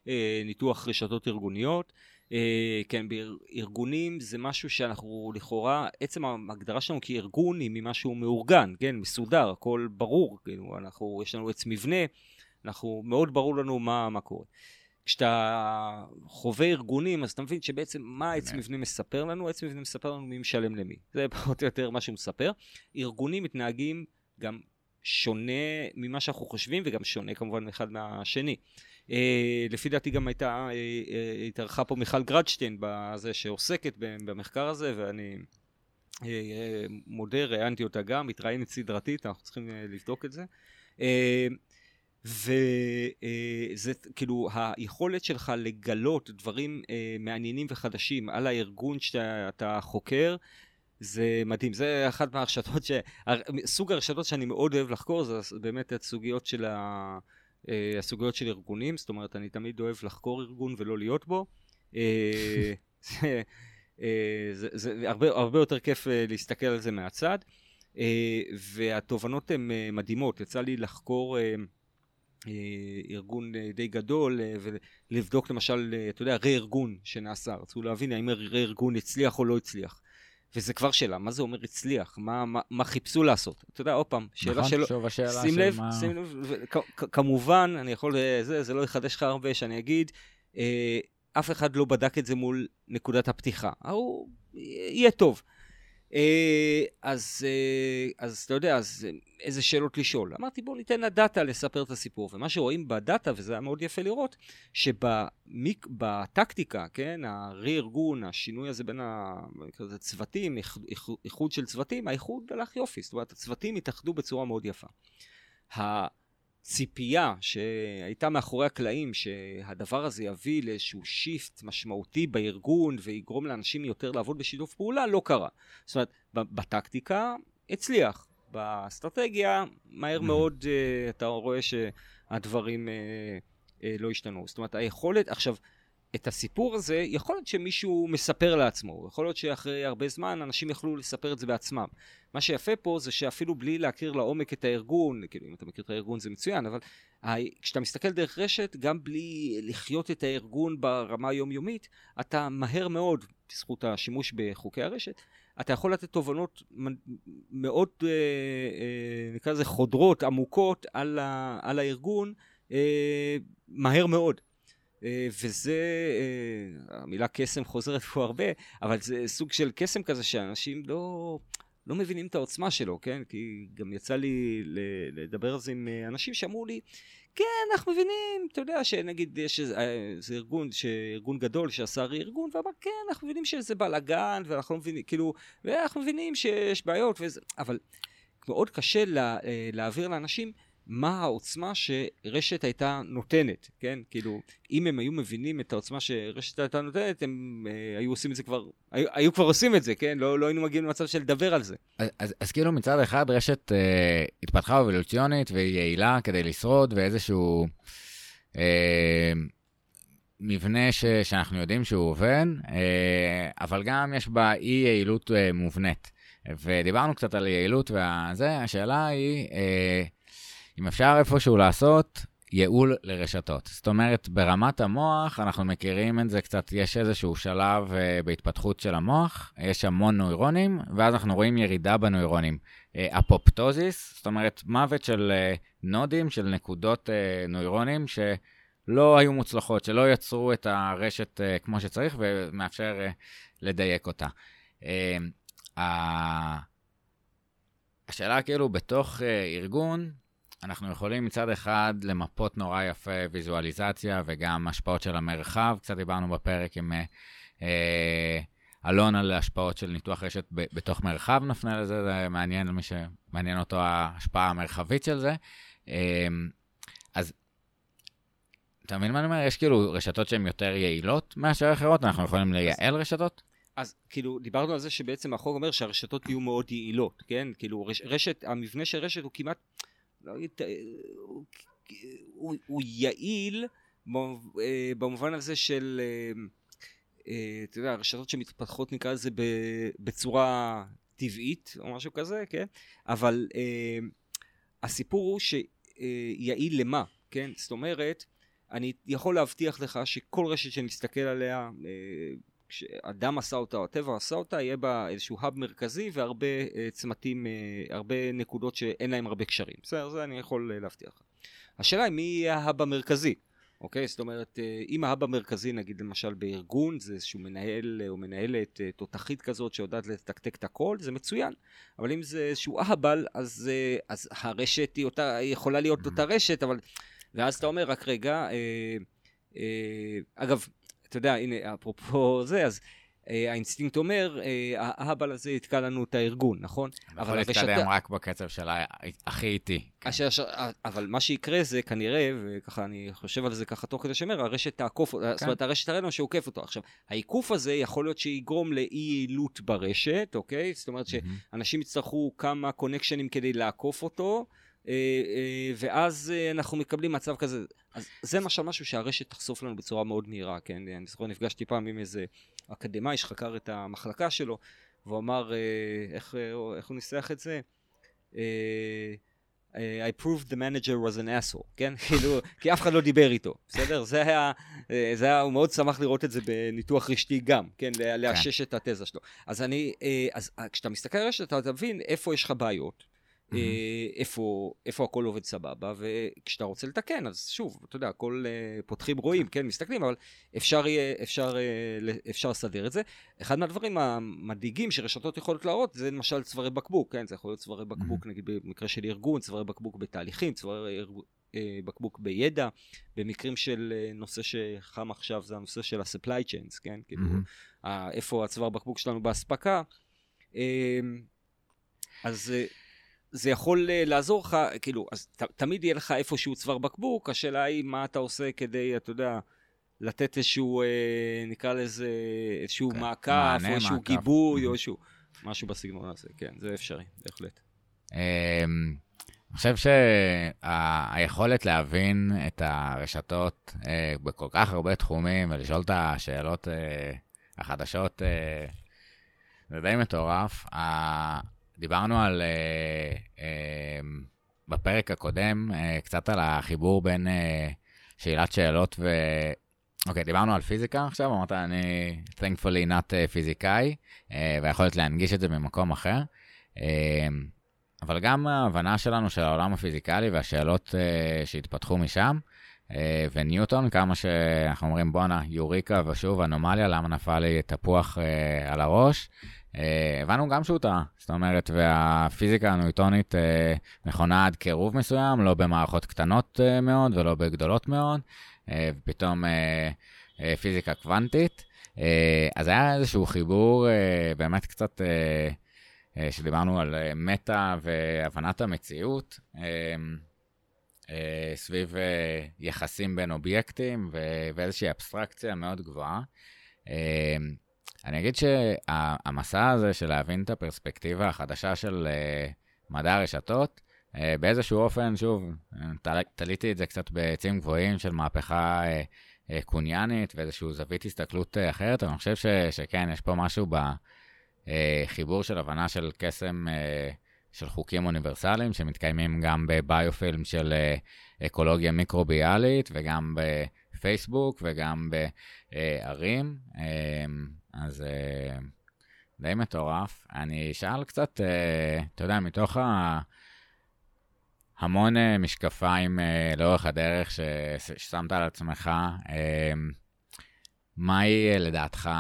אה, ניתוח רשתות ארגוניות. אה, כן, בארגונים זה משהו שאנחנו לכאורה, עצם ההגדרה שלנו כארגון היא ממשהו מאורגן, כן, מסודר, הכל ברור, כאילו, אנחנו, יש לנו עץ מבנה, אנחנו, מאוד ברור לנו מה, מה קורה. כשאתה חווה ארגונים, אז אתה מבין שבעצם מה כן. מבנה מספר לנו? העץ מבנה מספר לנו מי משלם למי. זה <laughs> פחות או יותר מה שהוא מספר. ארגונים מתנהגים גם שונה ממה שאנחנו חושבים, וגם שונה כמובן אחד מהשני. אה, לפי דעתי גם הייתה, אה, אה, התארחה פה מיכל גרדשטיין בזה שעוסקת במחקר הזה, ואני אה, אה, מודה, ראיינתי אותה גם, מתראיינת סדרתית, אנחנו צריכים אה, לבדוק את זה. אה, וזה כאילו היכולת שלך לגלות דברים אה, מעניינים וחדשים על הארגון שאתה אתה חוקר, זה מדהים. זה אחת מהרשתות, ש... סוג הרשתות שאני מאוד אוהב לחקור, זה באמת הסוגיות של, ה... אה, הסוגיות של ארגונים, זאת אומרת, אני תמיד אוהב לחקור ארגון ולא להיות בו. אה, <laughs> זה, אה, זה, זה הרבה, הרבה יותר כיף אה, להסתכל על זה מהצד, אה, והתובנות הן אה, מדהימות. יצא לי לחקור... אה, ארגון אה, די גדול אה, ולבדוק למשל, אתה יודע, רה-ארגון שנעשה, רצו להבין האם רה-ארגון הצליח או לא הצליח. וזה כבר שאלה, מה זה אומר הצליח? מה, מה, מה חיפשו לעשות? אתה יודע, עוד פעם, שאלה נכון, שלא... השאלה שים של לב, מה... שים לב, ו- כ- כמובן, אני יכול, זה, זה לא יחדש לך הרבה שאני אגיד, אה, אף אחד לא בדק את זה מול נקודת הפתיחה. ההוא יהיה טוב. אה, אז, אה, אז אתה יודע, אז אה, איזה שאלות לשאול? אמרתי, בואו ניתן ל data לספר את הסיפור. ומה שרואים ב data, וזה היה מאוד יפה לראות, שבטקטיקה, כן, הרה-ארגון, השינוי הזה בין הצוותים, איח- איח- איחוד של צוותים, האיחוד הלך יופי. זאת אומרת, הצוותים התאחדו בצורה מאוד יפה. הציפייה שהייתה מאחורי הקלעים, שהדבר הזה יביא לאיזשהו shift משמעותי בארגון ויגרום לאנשים יותר לעבוד בשיתוף פעולה, לא קרה. זאת אומרת, בטקטיקה הצליח. באסטרטגיה, מהר. מאוד uh, אתה רואה שהדברים uh, uh, לא השתנו. זאת אומרת, היכולת, עכשיו, את הסיפור הזה, יכול להיות שמישהו מספר לעצמו, יכול להיות שאחרי הרבה זמן אנשים יכלו לספר את זה בעצמם. מה שיפה פה זה שאפילו בלי להכיר לעומק את הארגון, כאילו אם אתה מכיר את הארגון זה מצוין, אבל כשאתה מסתכל דרך רשת, גם בלי לחיות את הארגון ברמה היומיומית, אתה מהר מאוד, בזכות השימוש בחוקי הרשת, אתה יכול לתת תובנות מאוד, אה, אה, נקרא לזה חודרות, עמוקות, על, ה- על הארגון, אה, מהר מאוד. אה, וזה, אה, המילה קסם חוזרת פה הרבה, אבל זה סוג של קסם כזה שאנשים לא, לא מבינים את העוצמה שלו, כן? כי גם יצא לי לדבר על זה עם אה, אנשים שאמרו לי, כן, אנחנו מבינים, אתה יודע שנגיד יש איזה ארגון, ארגון גדול שעשה ארגון, ואמר, כן, אנחנו מבינים שזה בלאגן, ואנחנו לא מבינים, כאילו, ואנחנו מבינים שיש בעיות וזה, אבל מאוד קשה לה, להעביר לאנשים מה העוצמה שרשת הייתה נותנת, כן? כאילו, אם הם היו מבינים את העוצמה שרשת הייתה נותנת, הם אה, היו עושים את זה כבר, היו, היו כבר עושים את זה, כן? לא, לא היינו מגיעים למצב של לדבר על זה. אז, אז, אז כאילו מצד אחד רשת אה, התפתחה אבולוציונית והיא יעילה כדי לשרוד ואיזשהו אה, מבנה ש, שאנחנו יודעים שהוא עובד, אה, אבל גם יש בה אי יעילות אה, מובנית. ודיברנו קצת על יעילות וזה, השאלה היא אה, אם אפשר איפשהו לעשות ייעול לרשתות. זאת אומרת, ברמת המוח, אנחנו מכירים את זה קצת, יש איזשהו שלב uh, בהתפתחות של המוח, יש המון נוירונים, ואז אנחנו רואים ירידה בנוירונים. Uh, אפופטוזיס, זאת אומרת, מוות של uh, נודים, של נקודות uh, נוירונים, שלא לא היו מוצלחות, שלא יצרו את הרשת uh, כמו שצריך ומאפשר uh, לדייק אותה. Uh, השאלה כאילו, בתוך uh, ארגון, אנחנו יכולים מצד אחד למפות נורא יפה ויזואליזציה וגם השפעות של המרחב, קצת דיברנו בפרק עם uh, uh, אלון על השפעות של ניתוח רשת ב- בתוך מרחב, נפנה לזה, זה מעניין למי שמעניין אותו ההשפעה המרחבית של זה. Uh, אז אתה מבין מה אני אומר? יש כאילו רשתות שהן יותר יעילות מאשר אחרות, אנחנו יכולים לייעל רשתות? אז כאילו, דיברנו על זה שבעצם החוק אומר שהרשתות יהיו מאוד יעילות, כן? כאילו, רש, רשת, המבנה של רשת הוא כמעט, לא, הוא, הוא, הוא יעיל אה, במובן הזה של, אה, אה, אתה יודע, הרשתות שמתפתחות נקרא לזה בצורה טבעית או משהו כזה, כן? אבל הסיפור הוא שיעיל למה, כן? זאת אומרת, אני יכול להבטיח לך שכל רשת שנסתכל עליה, כשאדם עשה אותה או הטבע עשה אותה, יהיה בה איזשהו האב מרכזי והרבה אה, צמתים, אה, הרבה נקודות שאין להם הרבה קשרים. בסדר, זה אני יכול להבטיח לך. השאלה היא מי יהיה ההאב המרכזי. אוקיי? זאת אומרת, אם ההאב המרכזי, נגיד למשל בארגון, זה איזשהו מנהל או מנהלת תותחית כזאת שיודעת לתקתק את הכל, זה מצוין. אבל אם זה איזשהו אהבל, אז, אז הרשת היא אותה, יכולה להיות אותה רשת, אבל ואז אתה אומר, רק רגע, אה, אה, אגב, אתה יודע, הנה, אפרופו זה, אז אה, האינסטינקט אומר, אה, האהבל הזה יתקע לנו את הארגון, נכון? אבל להתקדם הרשת... רק בקצב של הכי איטי. כן. אשר, אבל מה שיקרה זה כנראה, וככה אני חושב על זה ככה תוך כדי שאומר, הרשת תעקוף, כן. זאת אומרת, הרשת תראה לנו שעוקף אותו. עכשיו, העיקוף הזה יכול להיות שיגרום לאי יעילות ברשת, אוקיי? זאת אומרת שאנשים יצטרכו כמה קונקשנים כדי לעקוף אותו. אה, אה, ואז אה, אנחנו מקבלים מצב כזה. אז זה למשל משהו שהרשת תחשוף לנו בצורה מאוד מהירה, כן? אני זוכר, נפגשתי פעם עם איזה אקדמאי שחקר את המחלקה שלו, והוא אמר, איך, איך הוא ניסח את זה? I proved the manager was an asshole, כן? <laughs> כאילו, כי אף אחד לא דיבר איתו, בסדר? זה היה, זה היה, הוא מאוד שמח לראות את זה בניתוח רשתי גם, כן? לאשש את התזה שלו. אז אני, אז כשאתה מסתכל על רשת, אתה מבין איפה יש לך בעיות. אה, איפה, איפה הכל עובד סבבה, וכשאתה רוצה לתקן, אז שוב, אתה יודע, הכל uh, פותחים רואים, כן, מסתכלים, אבל אפשר יהיה, אפשר, uh, אפשר לסדר את זה. אחד מהדברים המדאיגים שרשתות יכולות להראות, זה למשל צווארי בקבוק, כן, זה יכול להיות צווארי בקבוק, נגיד במקרה של ארגון, צווארי בקבוק בתהליכים, צווארי בקבוק בידע, במקרים של נושא שחם עכשיו, זה הנושא של ה-supply chains, כן, כאילו, איפה הצוואר בקבוק שלנו באספקה. אז... זה יכול uh, לעזור לך, כאילו, אז ת, תמיד יהיה לך איפשהו צוואר בקבוק, השאלה היא מה אתה עושה כדי, אתה יודע, לתת איזשהו, אה, נקרא לזה, איזשהו כן, מעקף, מענה, או איזשהו מעקף. גיבוי, או איזשהו, משהו בסגנון הזה, כן, זה אפשרי, בהחלט. אמ, אני חושב שהיכולת להבין את הרשתות אה, בכל כך הרבה תחומים ולשאול את השאלות אה, החדשות, אה, זה די מטורף. דיברנו על, uh, uh, בפרק הקודם, uh, קצת על החיבור בין שאלת שאלות ו... אוקיי, okay, דיברנו על פיזיקה עכשיו, אמרת, אני thankfully not פיזיקאי, והיכולת להנגיש את זה ממקום אחר. אבל גם ההבנה שלנו של העולם הפיזיקלי והשאלות שהתפתחו משם, וניוטון, כמה שאנחנו אומרים, בואנה, יוריקה ושוב אנומליה, למה נפל לי תפוח על הראש? אה, הבנו גם שהוא טעה, זאת אומרת, והפיזיקה הניוטונית אה, נכונה עד קירוב מסוים, לא במערכות קטנות אה, מאוד ולא בגדולות מאוד, ופתאום פיזיקה קוונטית. אז היה איזשהו חיבור באמת קצת, שדיברנו על מטא והבנת המציאות. סביב יחסים בין אובייקטים ואיזושהי אבסטרקציה מאוד גבוהה. אני אגיד שהמסע הזה של להבין את הפרספקטיבה החדשה של uh, מדע הרשתות, uh, באיזשהו אופן, שוב, תל, תליתי את זה קצת בעצים גבוהים של מהפכה קוניאנית ואיזושהי זווית הסתכלות אחרת, אבל אני חושב ש, שכן, יש פה משהו בחיבור של הבנה של קסם של חוקים אוניברסליים שמתקיימים גם בביופילם של אקולוגיה מיקרוביאלית וגם בפייסבוק וגם בערים. אז uh, די מטורף. אני אשאל קצת, uh, אתה יודע, מתוך ה... המון uh, משקפיים לאורך הדרך ש... ששמת על עצמך. מהי לדעתך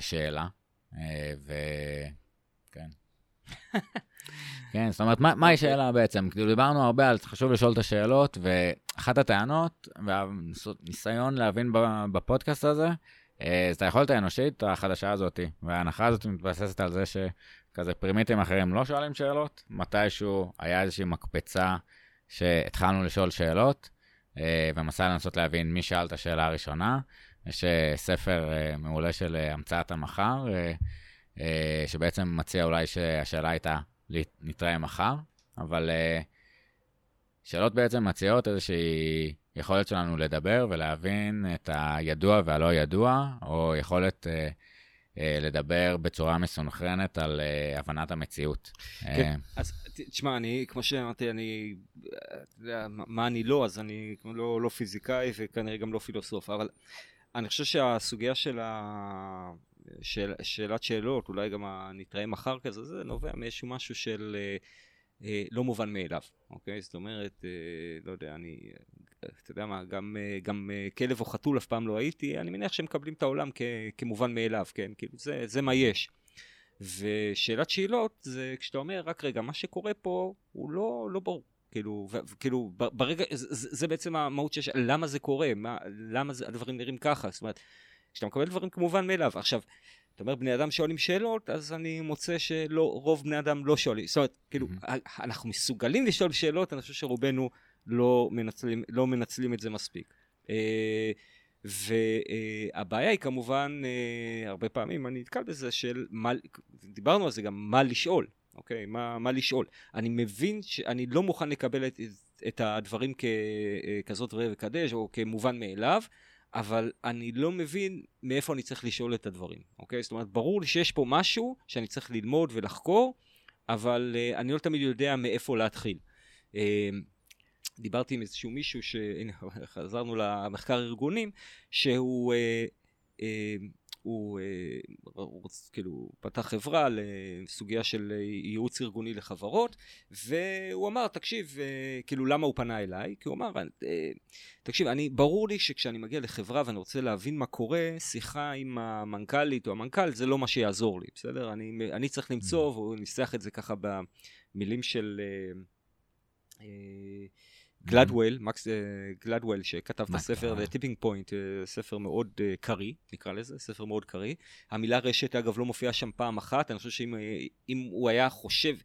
שאלה? Uh, ו... כן. <laughs> כן, זאת אומרת, מהי שאלה בעצם? כאילו, דיברנו הרבה על חשוב לשאול את השאלות, ואחת הטענות, והניסיון להבין בפודקאסט הזה, אה, זה היכולת האנושית החדשה הזאת, וההנחה הזאת מתבססת על זה שכזה פרימיטים אחרים לא שואלים שאלות, מתישהו היה איזושהי מקפצה שהתחלנו לשאול שאלות, אה, ומסע לנסות להבין מי שאל את השאלה הראשונה. יש אה, ספר מעולה של המצאת המחר, שבעצם מציע אולי שהשאלה הייתה, נתראה מחר, אבל שאלות בעצם מציעות איזושהי יכולת שלנו לדבר ולהבין את הידוע והלא ידוע, או יכולת אה, אה, לדבר בצורה מסונכרנת על אה, הבנת המציאות. כן, אה, אז תשמע, אני, כמו שאמרתי, אני, מה אני לא, אז אני לא, לא פיזיקאי וכנראה גם לא פילוסוף, אבל אני חושב שהסוגיה של ה... של, שאלת שאלות, אולי גם הנתראה מחר כזה, זה נובע מאיזשהו משהו של אה, אה, לא מובן מאליו, אוקיי? זאת אומרת, אה, לא יודע, אני אתה יודע מה, גם, אה, גם אה, כלב או חתול אף פעם לא הייתי, אני מניח שהם מקבלים את העולם כ, כמובן מאליו, כן? כאילו, זה, זה מה יש. ושאלת שאלות זה כשאתה אומר, רק רגע, מה שקורה פה הוא לא, לא ברור. כאילו, ו, כאילו, ברגע, זה, זה בעצם המהות שיש, למה זה קורה, מה, למה זה, הדברים נראים ככה, זאת אומרת, כשאתה מקבל דברים כמובן מאליו. עכשיו, אתה אומר בני אדם שואלים שאלות, אז אני מוצא שלא, רוב בני אדם לא שואלים. זאת אומרת, כאילו, mm-hmm. אנחנו מסוגלים לשאול שאלות, אני חושב שרובנו לא מנצלים, לא מנצלים את זה מספיק. אה, והבעיה היא כמובן, אה, הרבה פעמים אני נתקל בזה של, מה, דיברנו על זה גם, מה לשאול, אוקיי? מה, מה לשאול. אני מבין שאני לא מוכן לקבל את, את הדברים ככזאת ראה וקדש, או כמובן מאליו, אבל אני לא מבין מאיפה אני צריך לשאול את הדברים, אוקיי? זאת אומרת, ברור לי שיש פה משהו שאני צריך ללמוד ולחקור, אבל אני לא תמיד יודע מאיפה להתחיל. Uh, דיברתי עם איזשהו מישהו, שהנה <laughs> חזרנו למחקר ארגונים, שהוא אה, אה, הוא, אה, כאילו פתח חברה לסוגיה של ייעוץ ארגוני לחברות והוא אמר תקשיב אה, כאילו למה הוא פנה אליי? כי הוא אמר אה, תקשיב אני ברור לי שכשאני מגיע לחברה ואני רוצה להבין מה קורה שיחה עם המנכ"לית או המנכ"ל זה לא מה שיעזור לי בסדר? אני, אני צריך למצוא והוא ניסח את זה ככה במילים של אה, אה, גלדוול, מקס אה, גלדוול, שכתב את הספר The Tipping Point, אה, ספר מאוד אה, קריא, נקרא לזה, ספר מאוד קריא. המילה רשת, אגב, לא מופיעה שם פעם אחת, אני חושב שאם הוא היה חושב...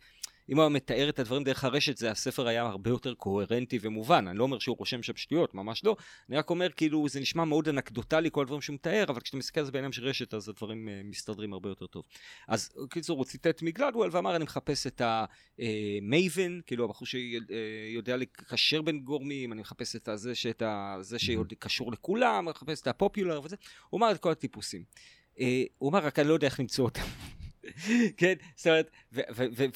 אם הוא היה מתאר את הדברים דרך הרשת, זה הספר היה הרבה יותר קוהרנטי ומובן. אני לא אומר שהוא רושם שם שטויות, ממש לא. אני רק אומר, כאילו, זה נשמע מאוד אנקדוטלי, כל הדברים שהוא מתאר, אבל כשאתה מסתכל על זה בעיניים של רשת, אז הדברים uh, מסתדרים הרבה יותר טוב. אז קיצור, הוא ציטט מגלדוול ואמר, אני מחפש את המייבן, uh, כאילו, הבחור שיודע uh, לקשר בין גורמים, אני מחפש את הזה, שאת ה, זה שקשור לכולם, אני מחפש את הפופולר וזה. הוא אמר את כל הטיפוסים. Uh, הוא אמר, רק אני לא יודע איך למצוא אותם. <laughs> כן, זאת אומרת,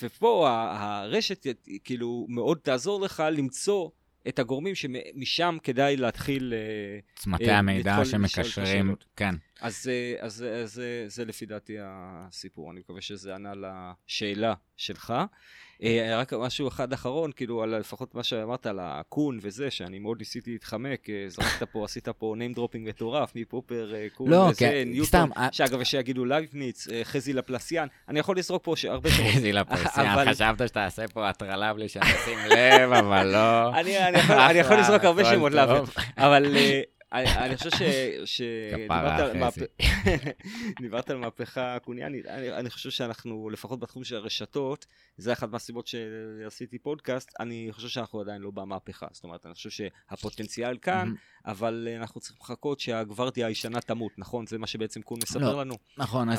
ופה הרשת כאילו מאוד תעזור לך למצוא את הגורמים שמשם כדאי להתחיל... אה, צמתי אה, המידע שמקשרים, כן. אז, אה, אז, אז זה לפי דעתי הסיפור, אני מקווה שזה ענה לשאלה שלך. אה, רק משהו אחד אחרון, כאילו, על לפחות מה שאמרת על הקון וזה, שאני מאוד ניסיתי להתחמק, אה, זרקת פה, עשית פה name dropping מטורף, מפופר, אה, קון לא, וזה, כן, ניוטון, סתם. שאגב, שיגידו לייבניץ, חזי לפלסיאן, אני יכול לזרוק פה הרבה שמות. חזי לפלסיאן, <laughs> חשבת שתעשה פה הטרלה בלי שנשים לב, אבל לא. אני יכול לזרוק הרבה שמות אבל... אני חושב שדיברת <laughs> על מהפכה קוניאנית, אני חושב שאנחנו, לפחות בתחום של הרשתות, זה אחת מהסיבות שעשיתי פודקאסט, אני חושב שאנחנו עדיין לא במהפכה. זאת אומרת, אני חושב שהפוטנציאל כאן, אבל אנחנו צריכים לחכות שהגוורדיה הישנה תמות, נכון? זה מה שבעצם קון מספר לא, לנו. נכון,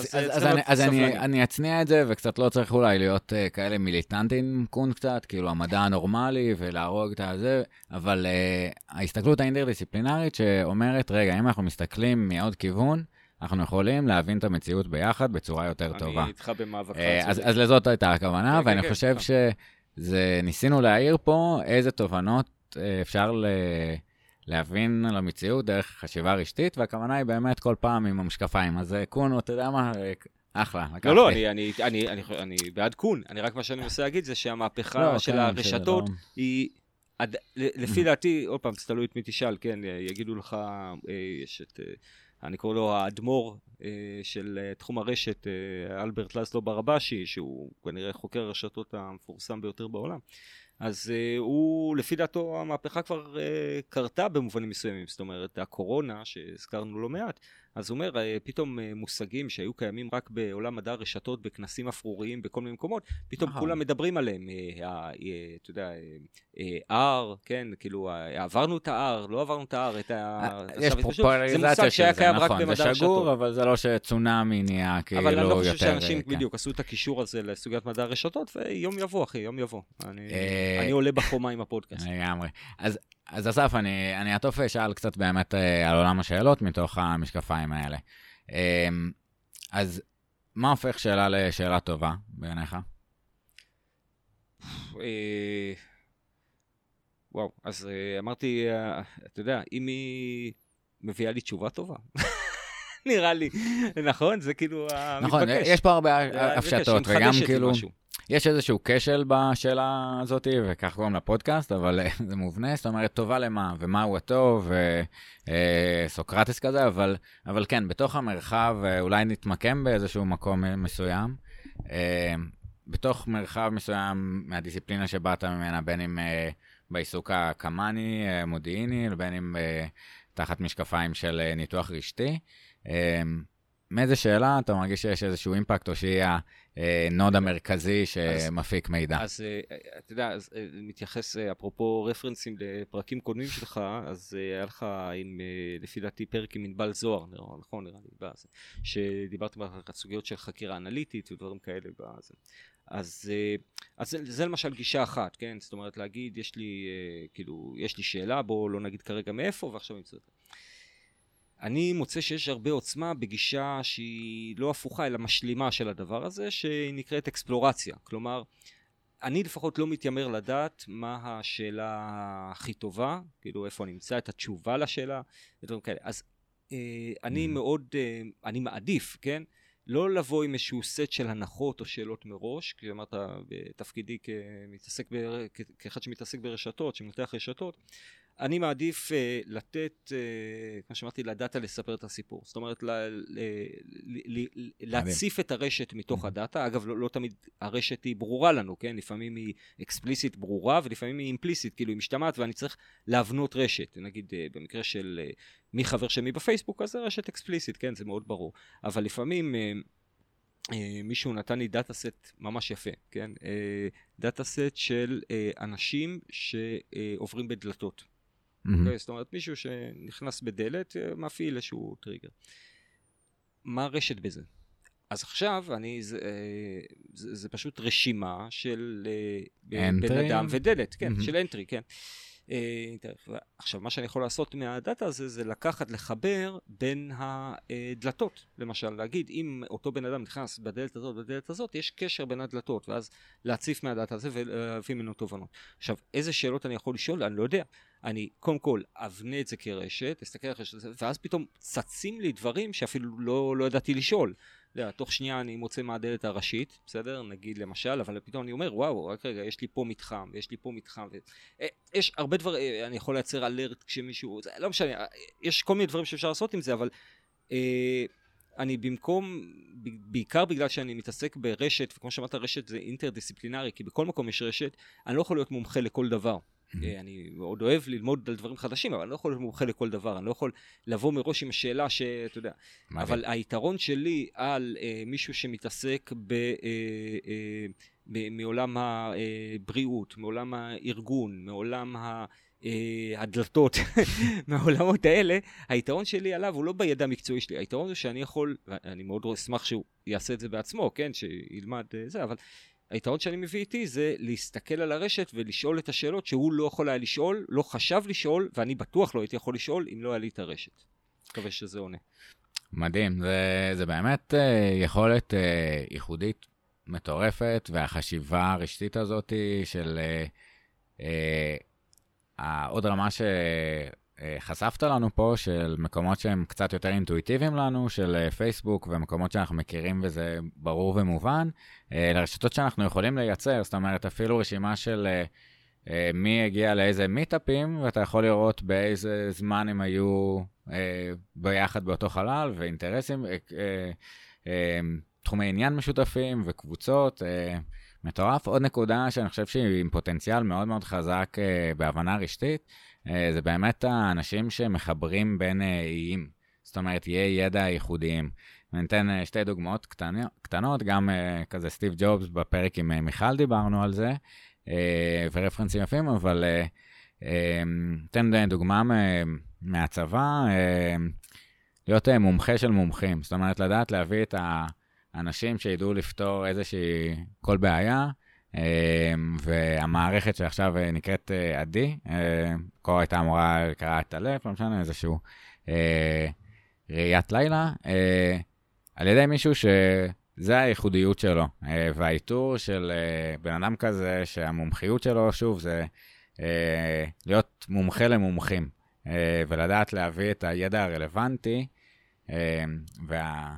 אז אני אצניע את זה, וקצת לא צריך אולי להיות אה, כאלה מיליטנטים קון קצת, כאילו המדע הנורמלי ולהרוג את הזה, אבל אה, ההסתכלות האינטרדיסציפלינרית, שאומרת, רגע, אם אנחנו מסתכלים מעוד כיוון, אנחנו יכולים להבין את המציאות ביחד בצורה יותר אני טובה. אני איתך במאבקך. אה, אז, אז לזאת הייתה הכוונה, כן, ואני כן, חושב כן. שזה, ניסינו להעיר פה איזה תובנות אה, אפשר ל... להבין על המציאות דרך חשיבה רשתית, והכוונה היא באמת כל פעם עם המשקפיים. אז אה, קונו, אתה יודע מה, אחלה, לקחתי. לא, לא, אני, אני, אני, אני, אני בעד קון, אני רק מה שאני מנסה להגיד זה שהמהפכה לא, של כן, הרשתות היא, עד, לפי דעתי, עוד פעם, זה תלוי את מי תשאל, כן, יגידו לך, אה, יש את, אה, אני קורא לו האדמו"ר אה, של אה, תחום הרשת, אה, אלברט לסלו ברבשי, שהוא כנראה חוקר הרשתות המפורסם ביותר בעולם. אז הוא, לפי דעתו, המהפכה כבר קרתה במובנים מסוימים. זאת אומרת, הקורונה, שהזכרנו לא מעט, אז הוא אומר, uh, פתאום uh, מושגים שהיו קיימים רק בעולם מדע הרשתות, בכנסים אפרוריים, בכל מיני מקומות, פתאום. כולם מדברים עליהם. Uh, אתה יודע, R, כן, כאילו, עברנו את ה-R, לא עברנו את ה-R, את ה... אה, יש פופולריזציה של זה, נכון, זה. שגור, אבל זה לא שצונאמי נהיה כאילו אבל יותר... אני לא חושב שאנשים כן. בדיוק עשו את הקישור הזה לסוגיית מדע הרשתות, ויום יבוא, אחי, יום יבוא. אני, אה, אני עולה בחומה עם הפודקאסט. לגמרי. אז, אז אסף, אני, אני אעטוף שאל קצת באמת אה, על עולם השאלות מתוך המשקפיים האלה. אה, אז מה הופך שאלה לשאלה טובה בעיניך? אה, וואו, אז אה, אמרתי, אתה יודע, אם היא מביאה לי תשובה טובה, <laughs> נראה לי, נכון? זה כאילו נכון, המתבקש. יש פה הרבה הפשטות, וגם כאילו, משהו. יש איזשהו כשל בשאלה הזאת, וכך קוראים לפודקאסט, אבל אה, זה מובנה, זאת אומרת, טובה למה, ומהו הטוב, וסוקרטס כזה, אבל, אבל כן, בתוך המרחב, אה, אולי נתמקם באיזשהו מקום אה, מסוים. אה, בתוך מרחב מסוים מהדיסציפלינה שבאת ממנה, בין אם אה, בעיסוק הקמאני, אה, מודיעיני, ובין אם אה, תחת משקפיים של אה, ניתוח רשתי. אה, מאיזה שאלה אתה מרגיש שיש איזשהו impact, או שהיא ה node המרכזי שמפיק מידע? אז אה, אתה יודע, אז אה, מתייחס, אה, אפרופו רפרנסים לפרקים קודמים שלך, אז אה, היה לך עם, אה, לפי דעתי, פרק עם ענבל זוהר, נראה- נכון, נראה לי, שדיברתם על הסוגיות של חקירה אנליטית ודברים כאלה. בזה. אז, אה, אז זה, זה למשל גישה אחת, כן? זאת אומרת, להגיד, יש לי, אה, כאילו, יש לי שאלה, בואו לא נגיד כרגע מאיפה, ועכשיו נמצא אותה. אני מוצא שיש הרבה עוצמה בגישה שהיא לא הפוכה, אלא משלימה של הדבר הזה, שהיא נקראת אקספלורציה. כלומר, אני לפחות לא מתיימר לדעת מה השאלה הכי טובה, כאילו איפה אני אמצא את התשובה לשאלה, ודברים כאלה. אז אה, אני Mhm. מאוד, אה, אני מעדיף, כן? לא לבוא עם איזשהו סט של הנחות או שאלות מראש, כי אמרת בתפקידי כמתעסק, ב, כאחד שמתעסק ברשתות, שמנתח רשתות, אני מעדיף אה, לתת, אה, כמו שאמרתי, לדאטה לספר את הסיפור. זאת אומרת, ל, ל, ל, ל, להציף את הרשת מתוך הדאטה. אגב, לא, לא תמיד הרשת היא ברורה לנו, כן? לפעמים היא אקספליסית ברורה, ולפעמים היא אימפליסית, כאילו היא משתמעת, ואני צריך להבנות רשת. נגיד, אה, במקרה של אה, מי חבר של מי בפייסבוק, אז זה רשת אקספליסית, כן? זה מאוד ברור. אבל לפעמים... אה, אה, מישהו נתן לי דאטה סט ממש יפה, כן? data set של אנשים שעוברים בדלתות. מהמם. אוקיי? זאת אומרת, מישהו שנכנס בדלת, אה, מפעיל איזשהו טריגר. מה הרשת בזה? אז עכשיו, אני, זה, אה, זה, זה פשוט רשימה של אה, בן אדם ודלת, כן, מהמם. של entry, כן. עכשיו, מה שאני יכול לעשות מה data הזה, זה לקחת, לחבר בין הדלתות. למשל, להגיד, אם אותו בן אדם נכנס בדלת הזאת ובדלת הזאת, יש קשר בין הדלתות, ואז להציף מהדאטה הזה ולהביא ממנו תובנות. עכשיו, איזה שאלות אני יכול לשאול? אני לא יודע. אני קודם כל אבנה את זה כרשת, אסתכל על הזאת, ואז פתאום צצים לי דברים שאפילו לא, לא ידעתי לשאול. אתה יודע, תוך שנייה אני מוצא מהדלת הראשית, בסדר? נגיד למשל, אבל פתאום אני אומר, וואו, רק רגע, יש לי פה מתחם, ויש לי פה מתחם. ו... אה, הרבה דברים, אה, אני יכול לייצר אלרט כשמישהו, זה לא משנה, אה, יש כל מיני דברים שאפשר לעשות עם זה, אבל אה, אני במקום, בעיקר בגלל שאני מתעסק ברשת, וכמו שאמרת, רשת זה אינטרדיסציפלינרי, כי בכל מקום יש רשת, אני לא יכול להיות מומחה לכל דבר. אה, אני מאוד אוהב ללמוד על דברים חדשים, אבל אני לא יכול להיות מומחה לכל דבר, אני לא יכול לבוא מראש עם השאלה שאתה יודע. אבל היתרון שלי על אה, מישהו שמתעסק ב, אה, אה, ב, מעולם הבריאות, מעולם הארגון, מעולם ה... הדלתות <laughs> מהעולמות האלה, היתרון שלי עליו הוא לא בידע המקצועי שלי, היתרון הוא שאני יכול, ואני מאוד אשמח שהוא יעשה את זה בעצמו, כן, שילמד זה, אבל היתרון שאני מביא איתי זה להסתכל על הרשת ולשאול את השאלות שהוא לא יכול היה לשאול, לא חשב לשאול, ואני בטוח לא הייתי יכול לשאול אם לא היה לי את הרשת. מקווה שזה עונה. מדהים, זה, זה באמת אה, יכולת אה, ייחודית מטורפת, והחשיבה הרשתית הזאת של אה, אה, העוד רמה חשפת לנו פה של מקומות שהם קצת יותר אינטואיטיביים לנו, של פייסבוק ומקומות שאנחנו מכירים וזה ברור ומובן, לרשתות שאנחנו יכולים לייצר, זאת אומרת, אפילו רשימה של מי הגיע לאיזה מיטאפים, ואתה יכול לראות באיזה זמן הם היו ביחד באותו חלל, ואינטרסים, תחומי עניין משותפים וקבוצות. מטורף. עוד נקודה שאני חושב שהיא עם פוטנציאל מאוד מאוד חזק בהבנה רשתית, זה באמת האנשים שמחברים בין אה, איים. זאת אומרת, יהיה ידע ייחודיים. אני אתן uh, שתי דוגמאות קטנות, גם כזה סטיב ג'ובס בפרק עם מיכל דיברנו על זה, ורפרנסים יפים, אבל אתן דוגמה מהצבא, להיות מומחה של מומחים. זאת אומרת, לדעת להביא את ה... אנשים שידעו לפתור איזושהי, כל בעיה, אה, והמערכת שעכשיו אה, נקראת אה, עדי, כה הייתה אמורה לקרוא את הלב, לא משנה, איזשהו ראיית לילה, על ידי מישהו שזה הייחודיות שלו, והאיתור של בן אדם כזה, שהמומחיות שלו, שוב, זה להיות מומחה למומחים, ולדעת להביא את הידע הרלוונטי, וה...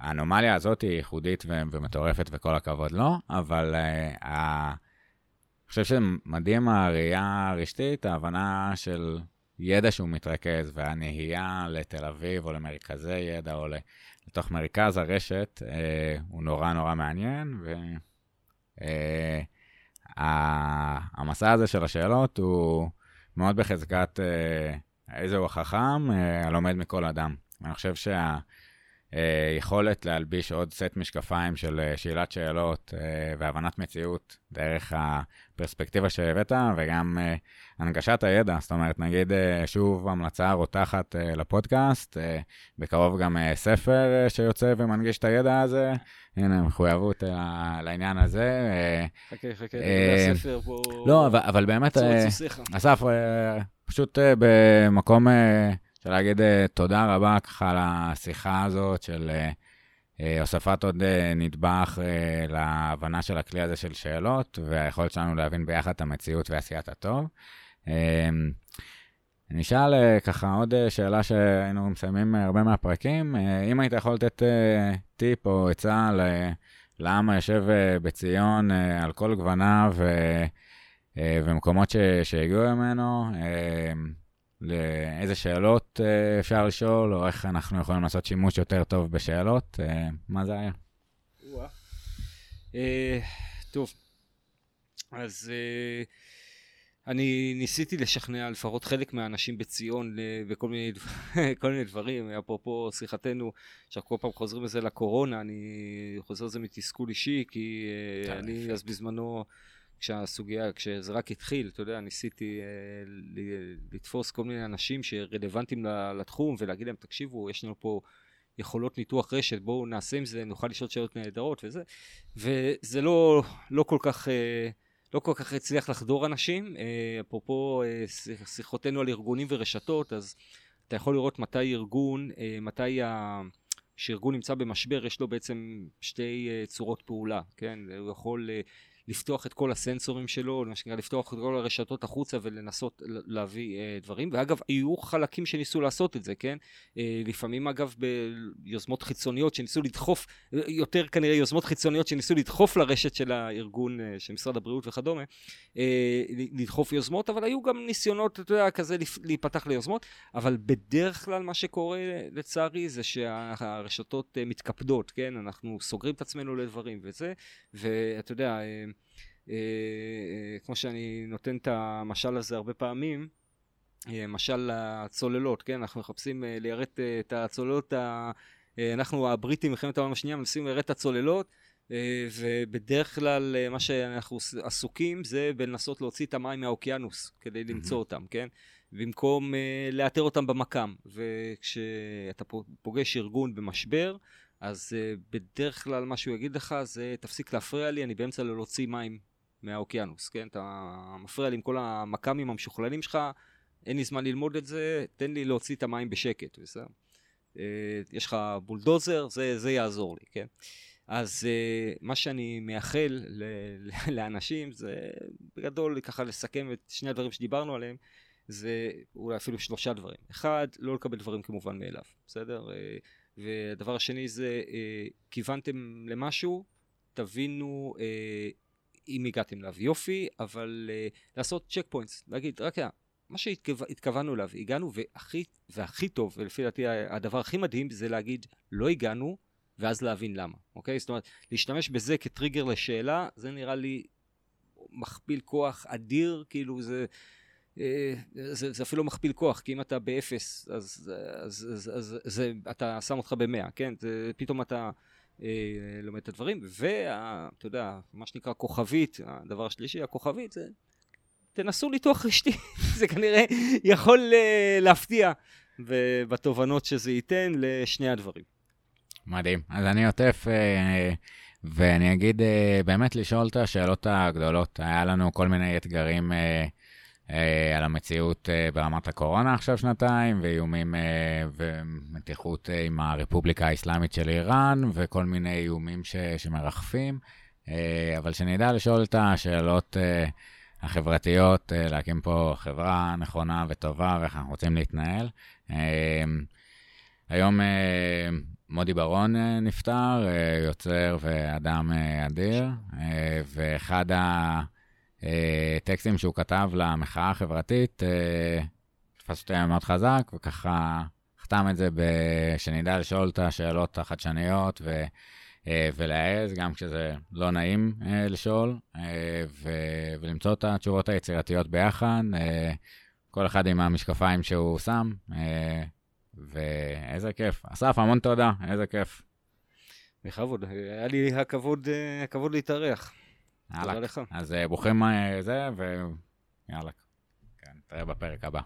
האנומליה הזאת היא ייחודית ו- ומטורפת וכל הכבוד לא, אבל uh, ה... אני חושב שזה מדהים הראייה הרשתית, ההבנה של ידע שהוא מתרכז, והנהייה לתל אביב או למרכזי ידע או לתוך מרכז הרשת, uh, הוא נורא נורא מעניין, והמסע uh, הזה של השאלות הוא מאוד בחזקת uh, איזה הוא החכם, uh, הלומד מכל אדם. אני חושב שה... אה, יכולת להלביש עוד סט משקפיים של אה, שאלת שאלות אה, והבנת מציאות דרך הפרספקטיבה שהבאת, וגם הנגשת הידע. זאת אומרת, נגיד שוב המלצה רותחת לפודקאסט, בקרוב גם ספר שיוצא ומנגיש את הידע הזה. הנה, מחויבות לעניין הזה. חכה, חכה, לגבי הספר פה... לא, אבל באמת, אסף, פשוט במקום... רוצה להגיד uh, תודה רבה ככה על השיחה הזאת של uh, uh, הוספת עוד נדבך להבנה של הכלי הזה של שאלות, והיכולת שלנו להבין ביחד את המציאות ועשיית הטוב. אשאל uh, ככה עוד שאלה שהיינו מסיימים הרבה מהפרקים, אם היית יכול לתת טיפ או עצה לעם היושב בציון על כל גווניו ומקומות שהגיעו ממנו, uh, לאיזה שאלות uh, אפשר לשאול, או איך אנחנו יכולים לעשות שימוש יותר טוב בשאלות. Uh, מה זה היה? Uh, טוב, אז אני ניסיתי לשכנע לפחות חלק מהאנשים בציון בכל מיני, <laughs> מיני דברים, אפרופו שיחתנו, שאנחנו כל פעם חוזרים לזה לקורונה, אני חוזר לזה מתסכול אישי, כי אני אז בזמנו... כשהסוגיה, כשזה רק התחיל, אתה יודע, ניסיתי אה, לתפוס כל מיני אנשים שרלוונטיים לתחום ולהגיד להם, תקשיבו, יש לנו פה יכולות ניתוח רשת, בואו נעשה עם זה, נוכל לשאול שאלות נהדרות וזה, וזה לא, לא כל כך... אה, לא כל כך הצליח לחדור אנשים, אה, אפרופו אה, שיחותינו על ארגונים ורשתות, אז אתה יכול לראות מתי ארגון, אה, מתי ה... כשארגון נמצא במשבר יש לו בעצם שתי צורות פעולה, כן? הוא יכול לפתוח את כל הסנסורים שלו, מה שנקרא לפתוח את כל הרשתות החוצה ולנסות להביא uh, דברים, ואגב היו חלקים שניסו לעשות את זה, כן? Uh, לפעמים אגב ביוזמות חיצוניות שניסו לדחוף, יותר כנראה יוזמות חיצוניות שניסו לדחוף לרשת של הארגון, uh, של משרד הבריאות וכדומה, uh, לדחוף יוזמות, אבל היו גם ניסיונות, אתה יודע, כזה להיפתח ליוזמות, אבל בדרך כלל מה שקורה לצערי זה שהרשתות uh, מתקפדות, כן? אנחנו סוגרים את עצמנו לדברים וזה, ואתה יודע, אה, אה, כמו שאני נותן את המשל הזה הרבה פעמים, אה, משל הצוללות, כן? אנחנו מחפשים ליירט את הצוללות. אנחנו הבריטים מלחמת העולם השנייה מנסים ליירט את הצוללות ובדרך כלל מה שאנחנו עסוקים זה בלנסות להוציא את המים מהאוקיינוס כדי למצוא אותם, כן? במקום לאתר אותם במקם. וכשאתה פוגש ארגון במשבר, אז בדרך כלל מה שהוא יגיד לך זה תפסיק להפריע לי, אני באמצע להוציא מים מהאוקיינוס, כן? אתה מפריע לי עם כל המכ"מים המשוכללים שלך, אין לי זמן ללמוד את זה, תן לי להוציא את המים בשקט, בסדר? אה, יש לך בולדוזר, זה, זה יעזור לי, כן? אז אה, מה שאני מייחל לאנשים זה בגדול ככה לסכם את שני הדברים שדיברנו עליהם, זה אולי אפילו שלושה דברים. אחד, לא לקבל דברים כמובן מאליו, בסדר? והדבר השני זה, אה, כיוונתם למשהו, תבינו אה, אם הגעתם אליו יופי, אבל לעשות check points, להגיד, רק מה שהתכוונו אליו, הגענו, והכי, והכי טוב, ולפי דעתי הדבר הכי מדהים, זה להגיד, לא הגענו, ואז להבין למה, אוקיי? זאת אומרת, להשתמש בזה כטריגר לשאלה, זה נראה לי מכפיל כוח אדיר, כאילו זה... אה, זה, זה אפילו מכפיל כוח, כי אם אתה באפס, אז, אז, אז, אז זה, אתה שם אותך במאה, כן? זה, פתאום אתה אה, לומד את הדברים, ואתה יודע, מה שנקרא כוכבית, הדבר השלישי, הכוכבית, זה תנסו ניתוח רשתי, <laughs> זה כנראה יכול אה, להפתיע בתובנות שזה ייתן לשני הדברים. מדהים. אז אני עוטף, אה, ואני אגיד, אה, באמת לשאול את השאלות הגדולות. היה לנו כל מיני אתגרים על המציאות ברמת הקורונה עכשיו שנתיים, ואיומים ומתיחות עם הרפובליקה האסלאמית של איראן, וכל מיני איומים ש, שמרחפים. אבל שנדע לשאול את השאלות החברתיות, להקים פה חברה נכונה וטובה ואיך אנחנו רוצים להתנהל. היום מודי ברון אה, נפטר, אה, יוצר ואדם אה, אדיר, ואחד הטקסטים שהוא כתב למחאה החברתית, תפס אותי מאוד חזק, וככה חתם את זה שנדע לשאול את השאלות החדשניות ו... ולהעז, גם כשזה לא נעים לשאול, ו... ולמצוא את התשובות היצירתיות ביחד, כל אחד עם המשקפיים שהוא שם. ואיזה כיף. אסף, המון תודה, איזה כיף. בכבוד, היה לי הכבוד, אה, הכבוד להתארח. לך. אז אה, ברוכים אה, זה, ויאללה. כן, נתראה בפרק הבא.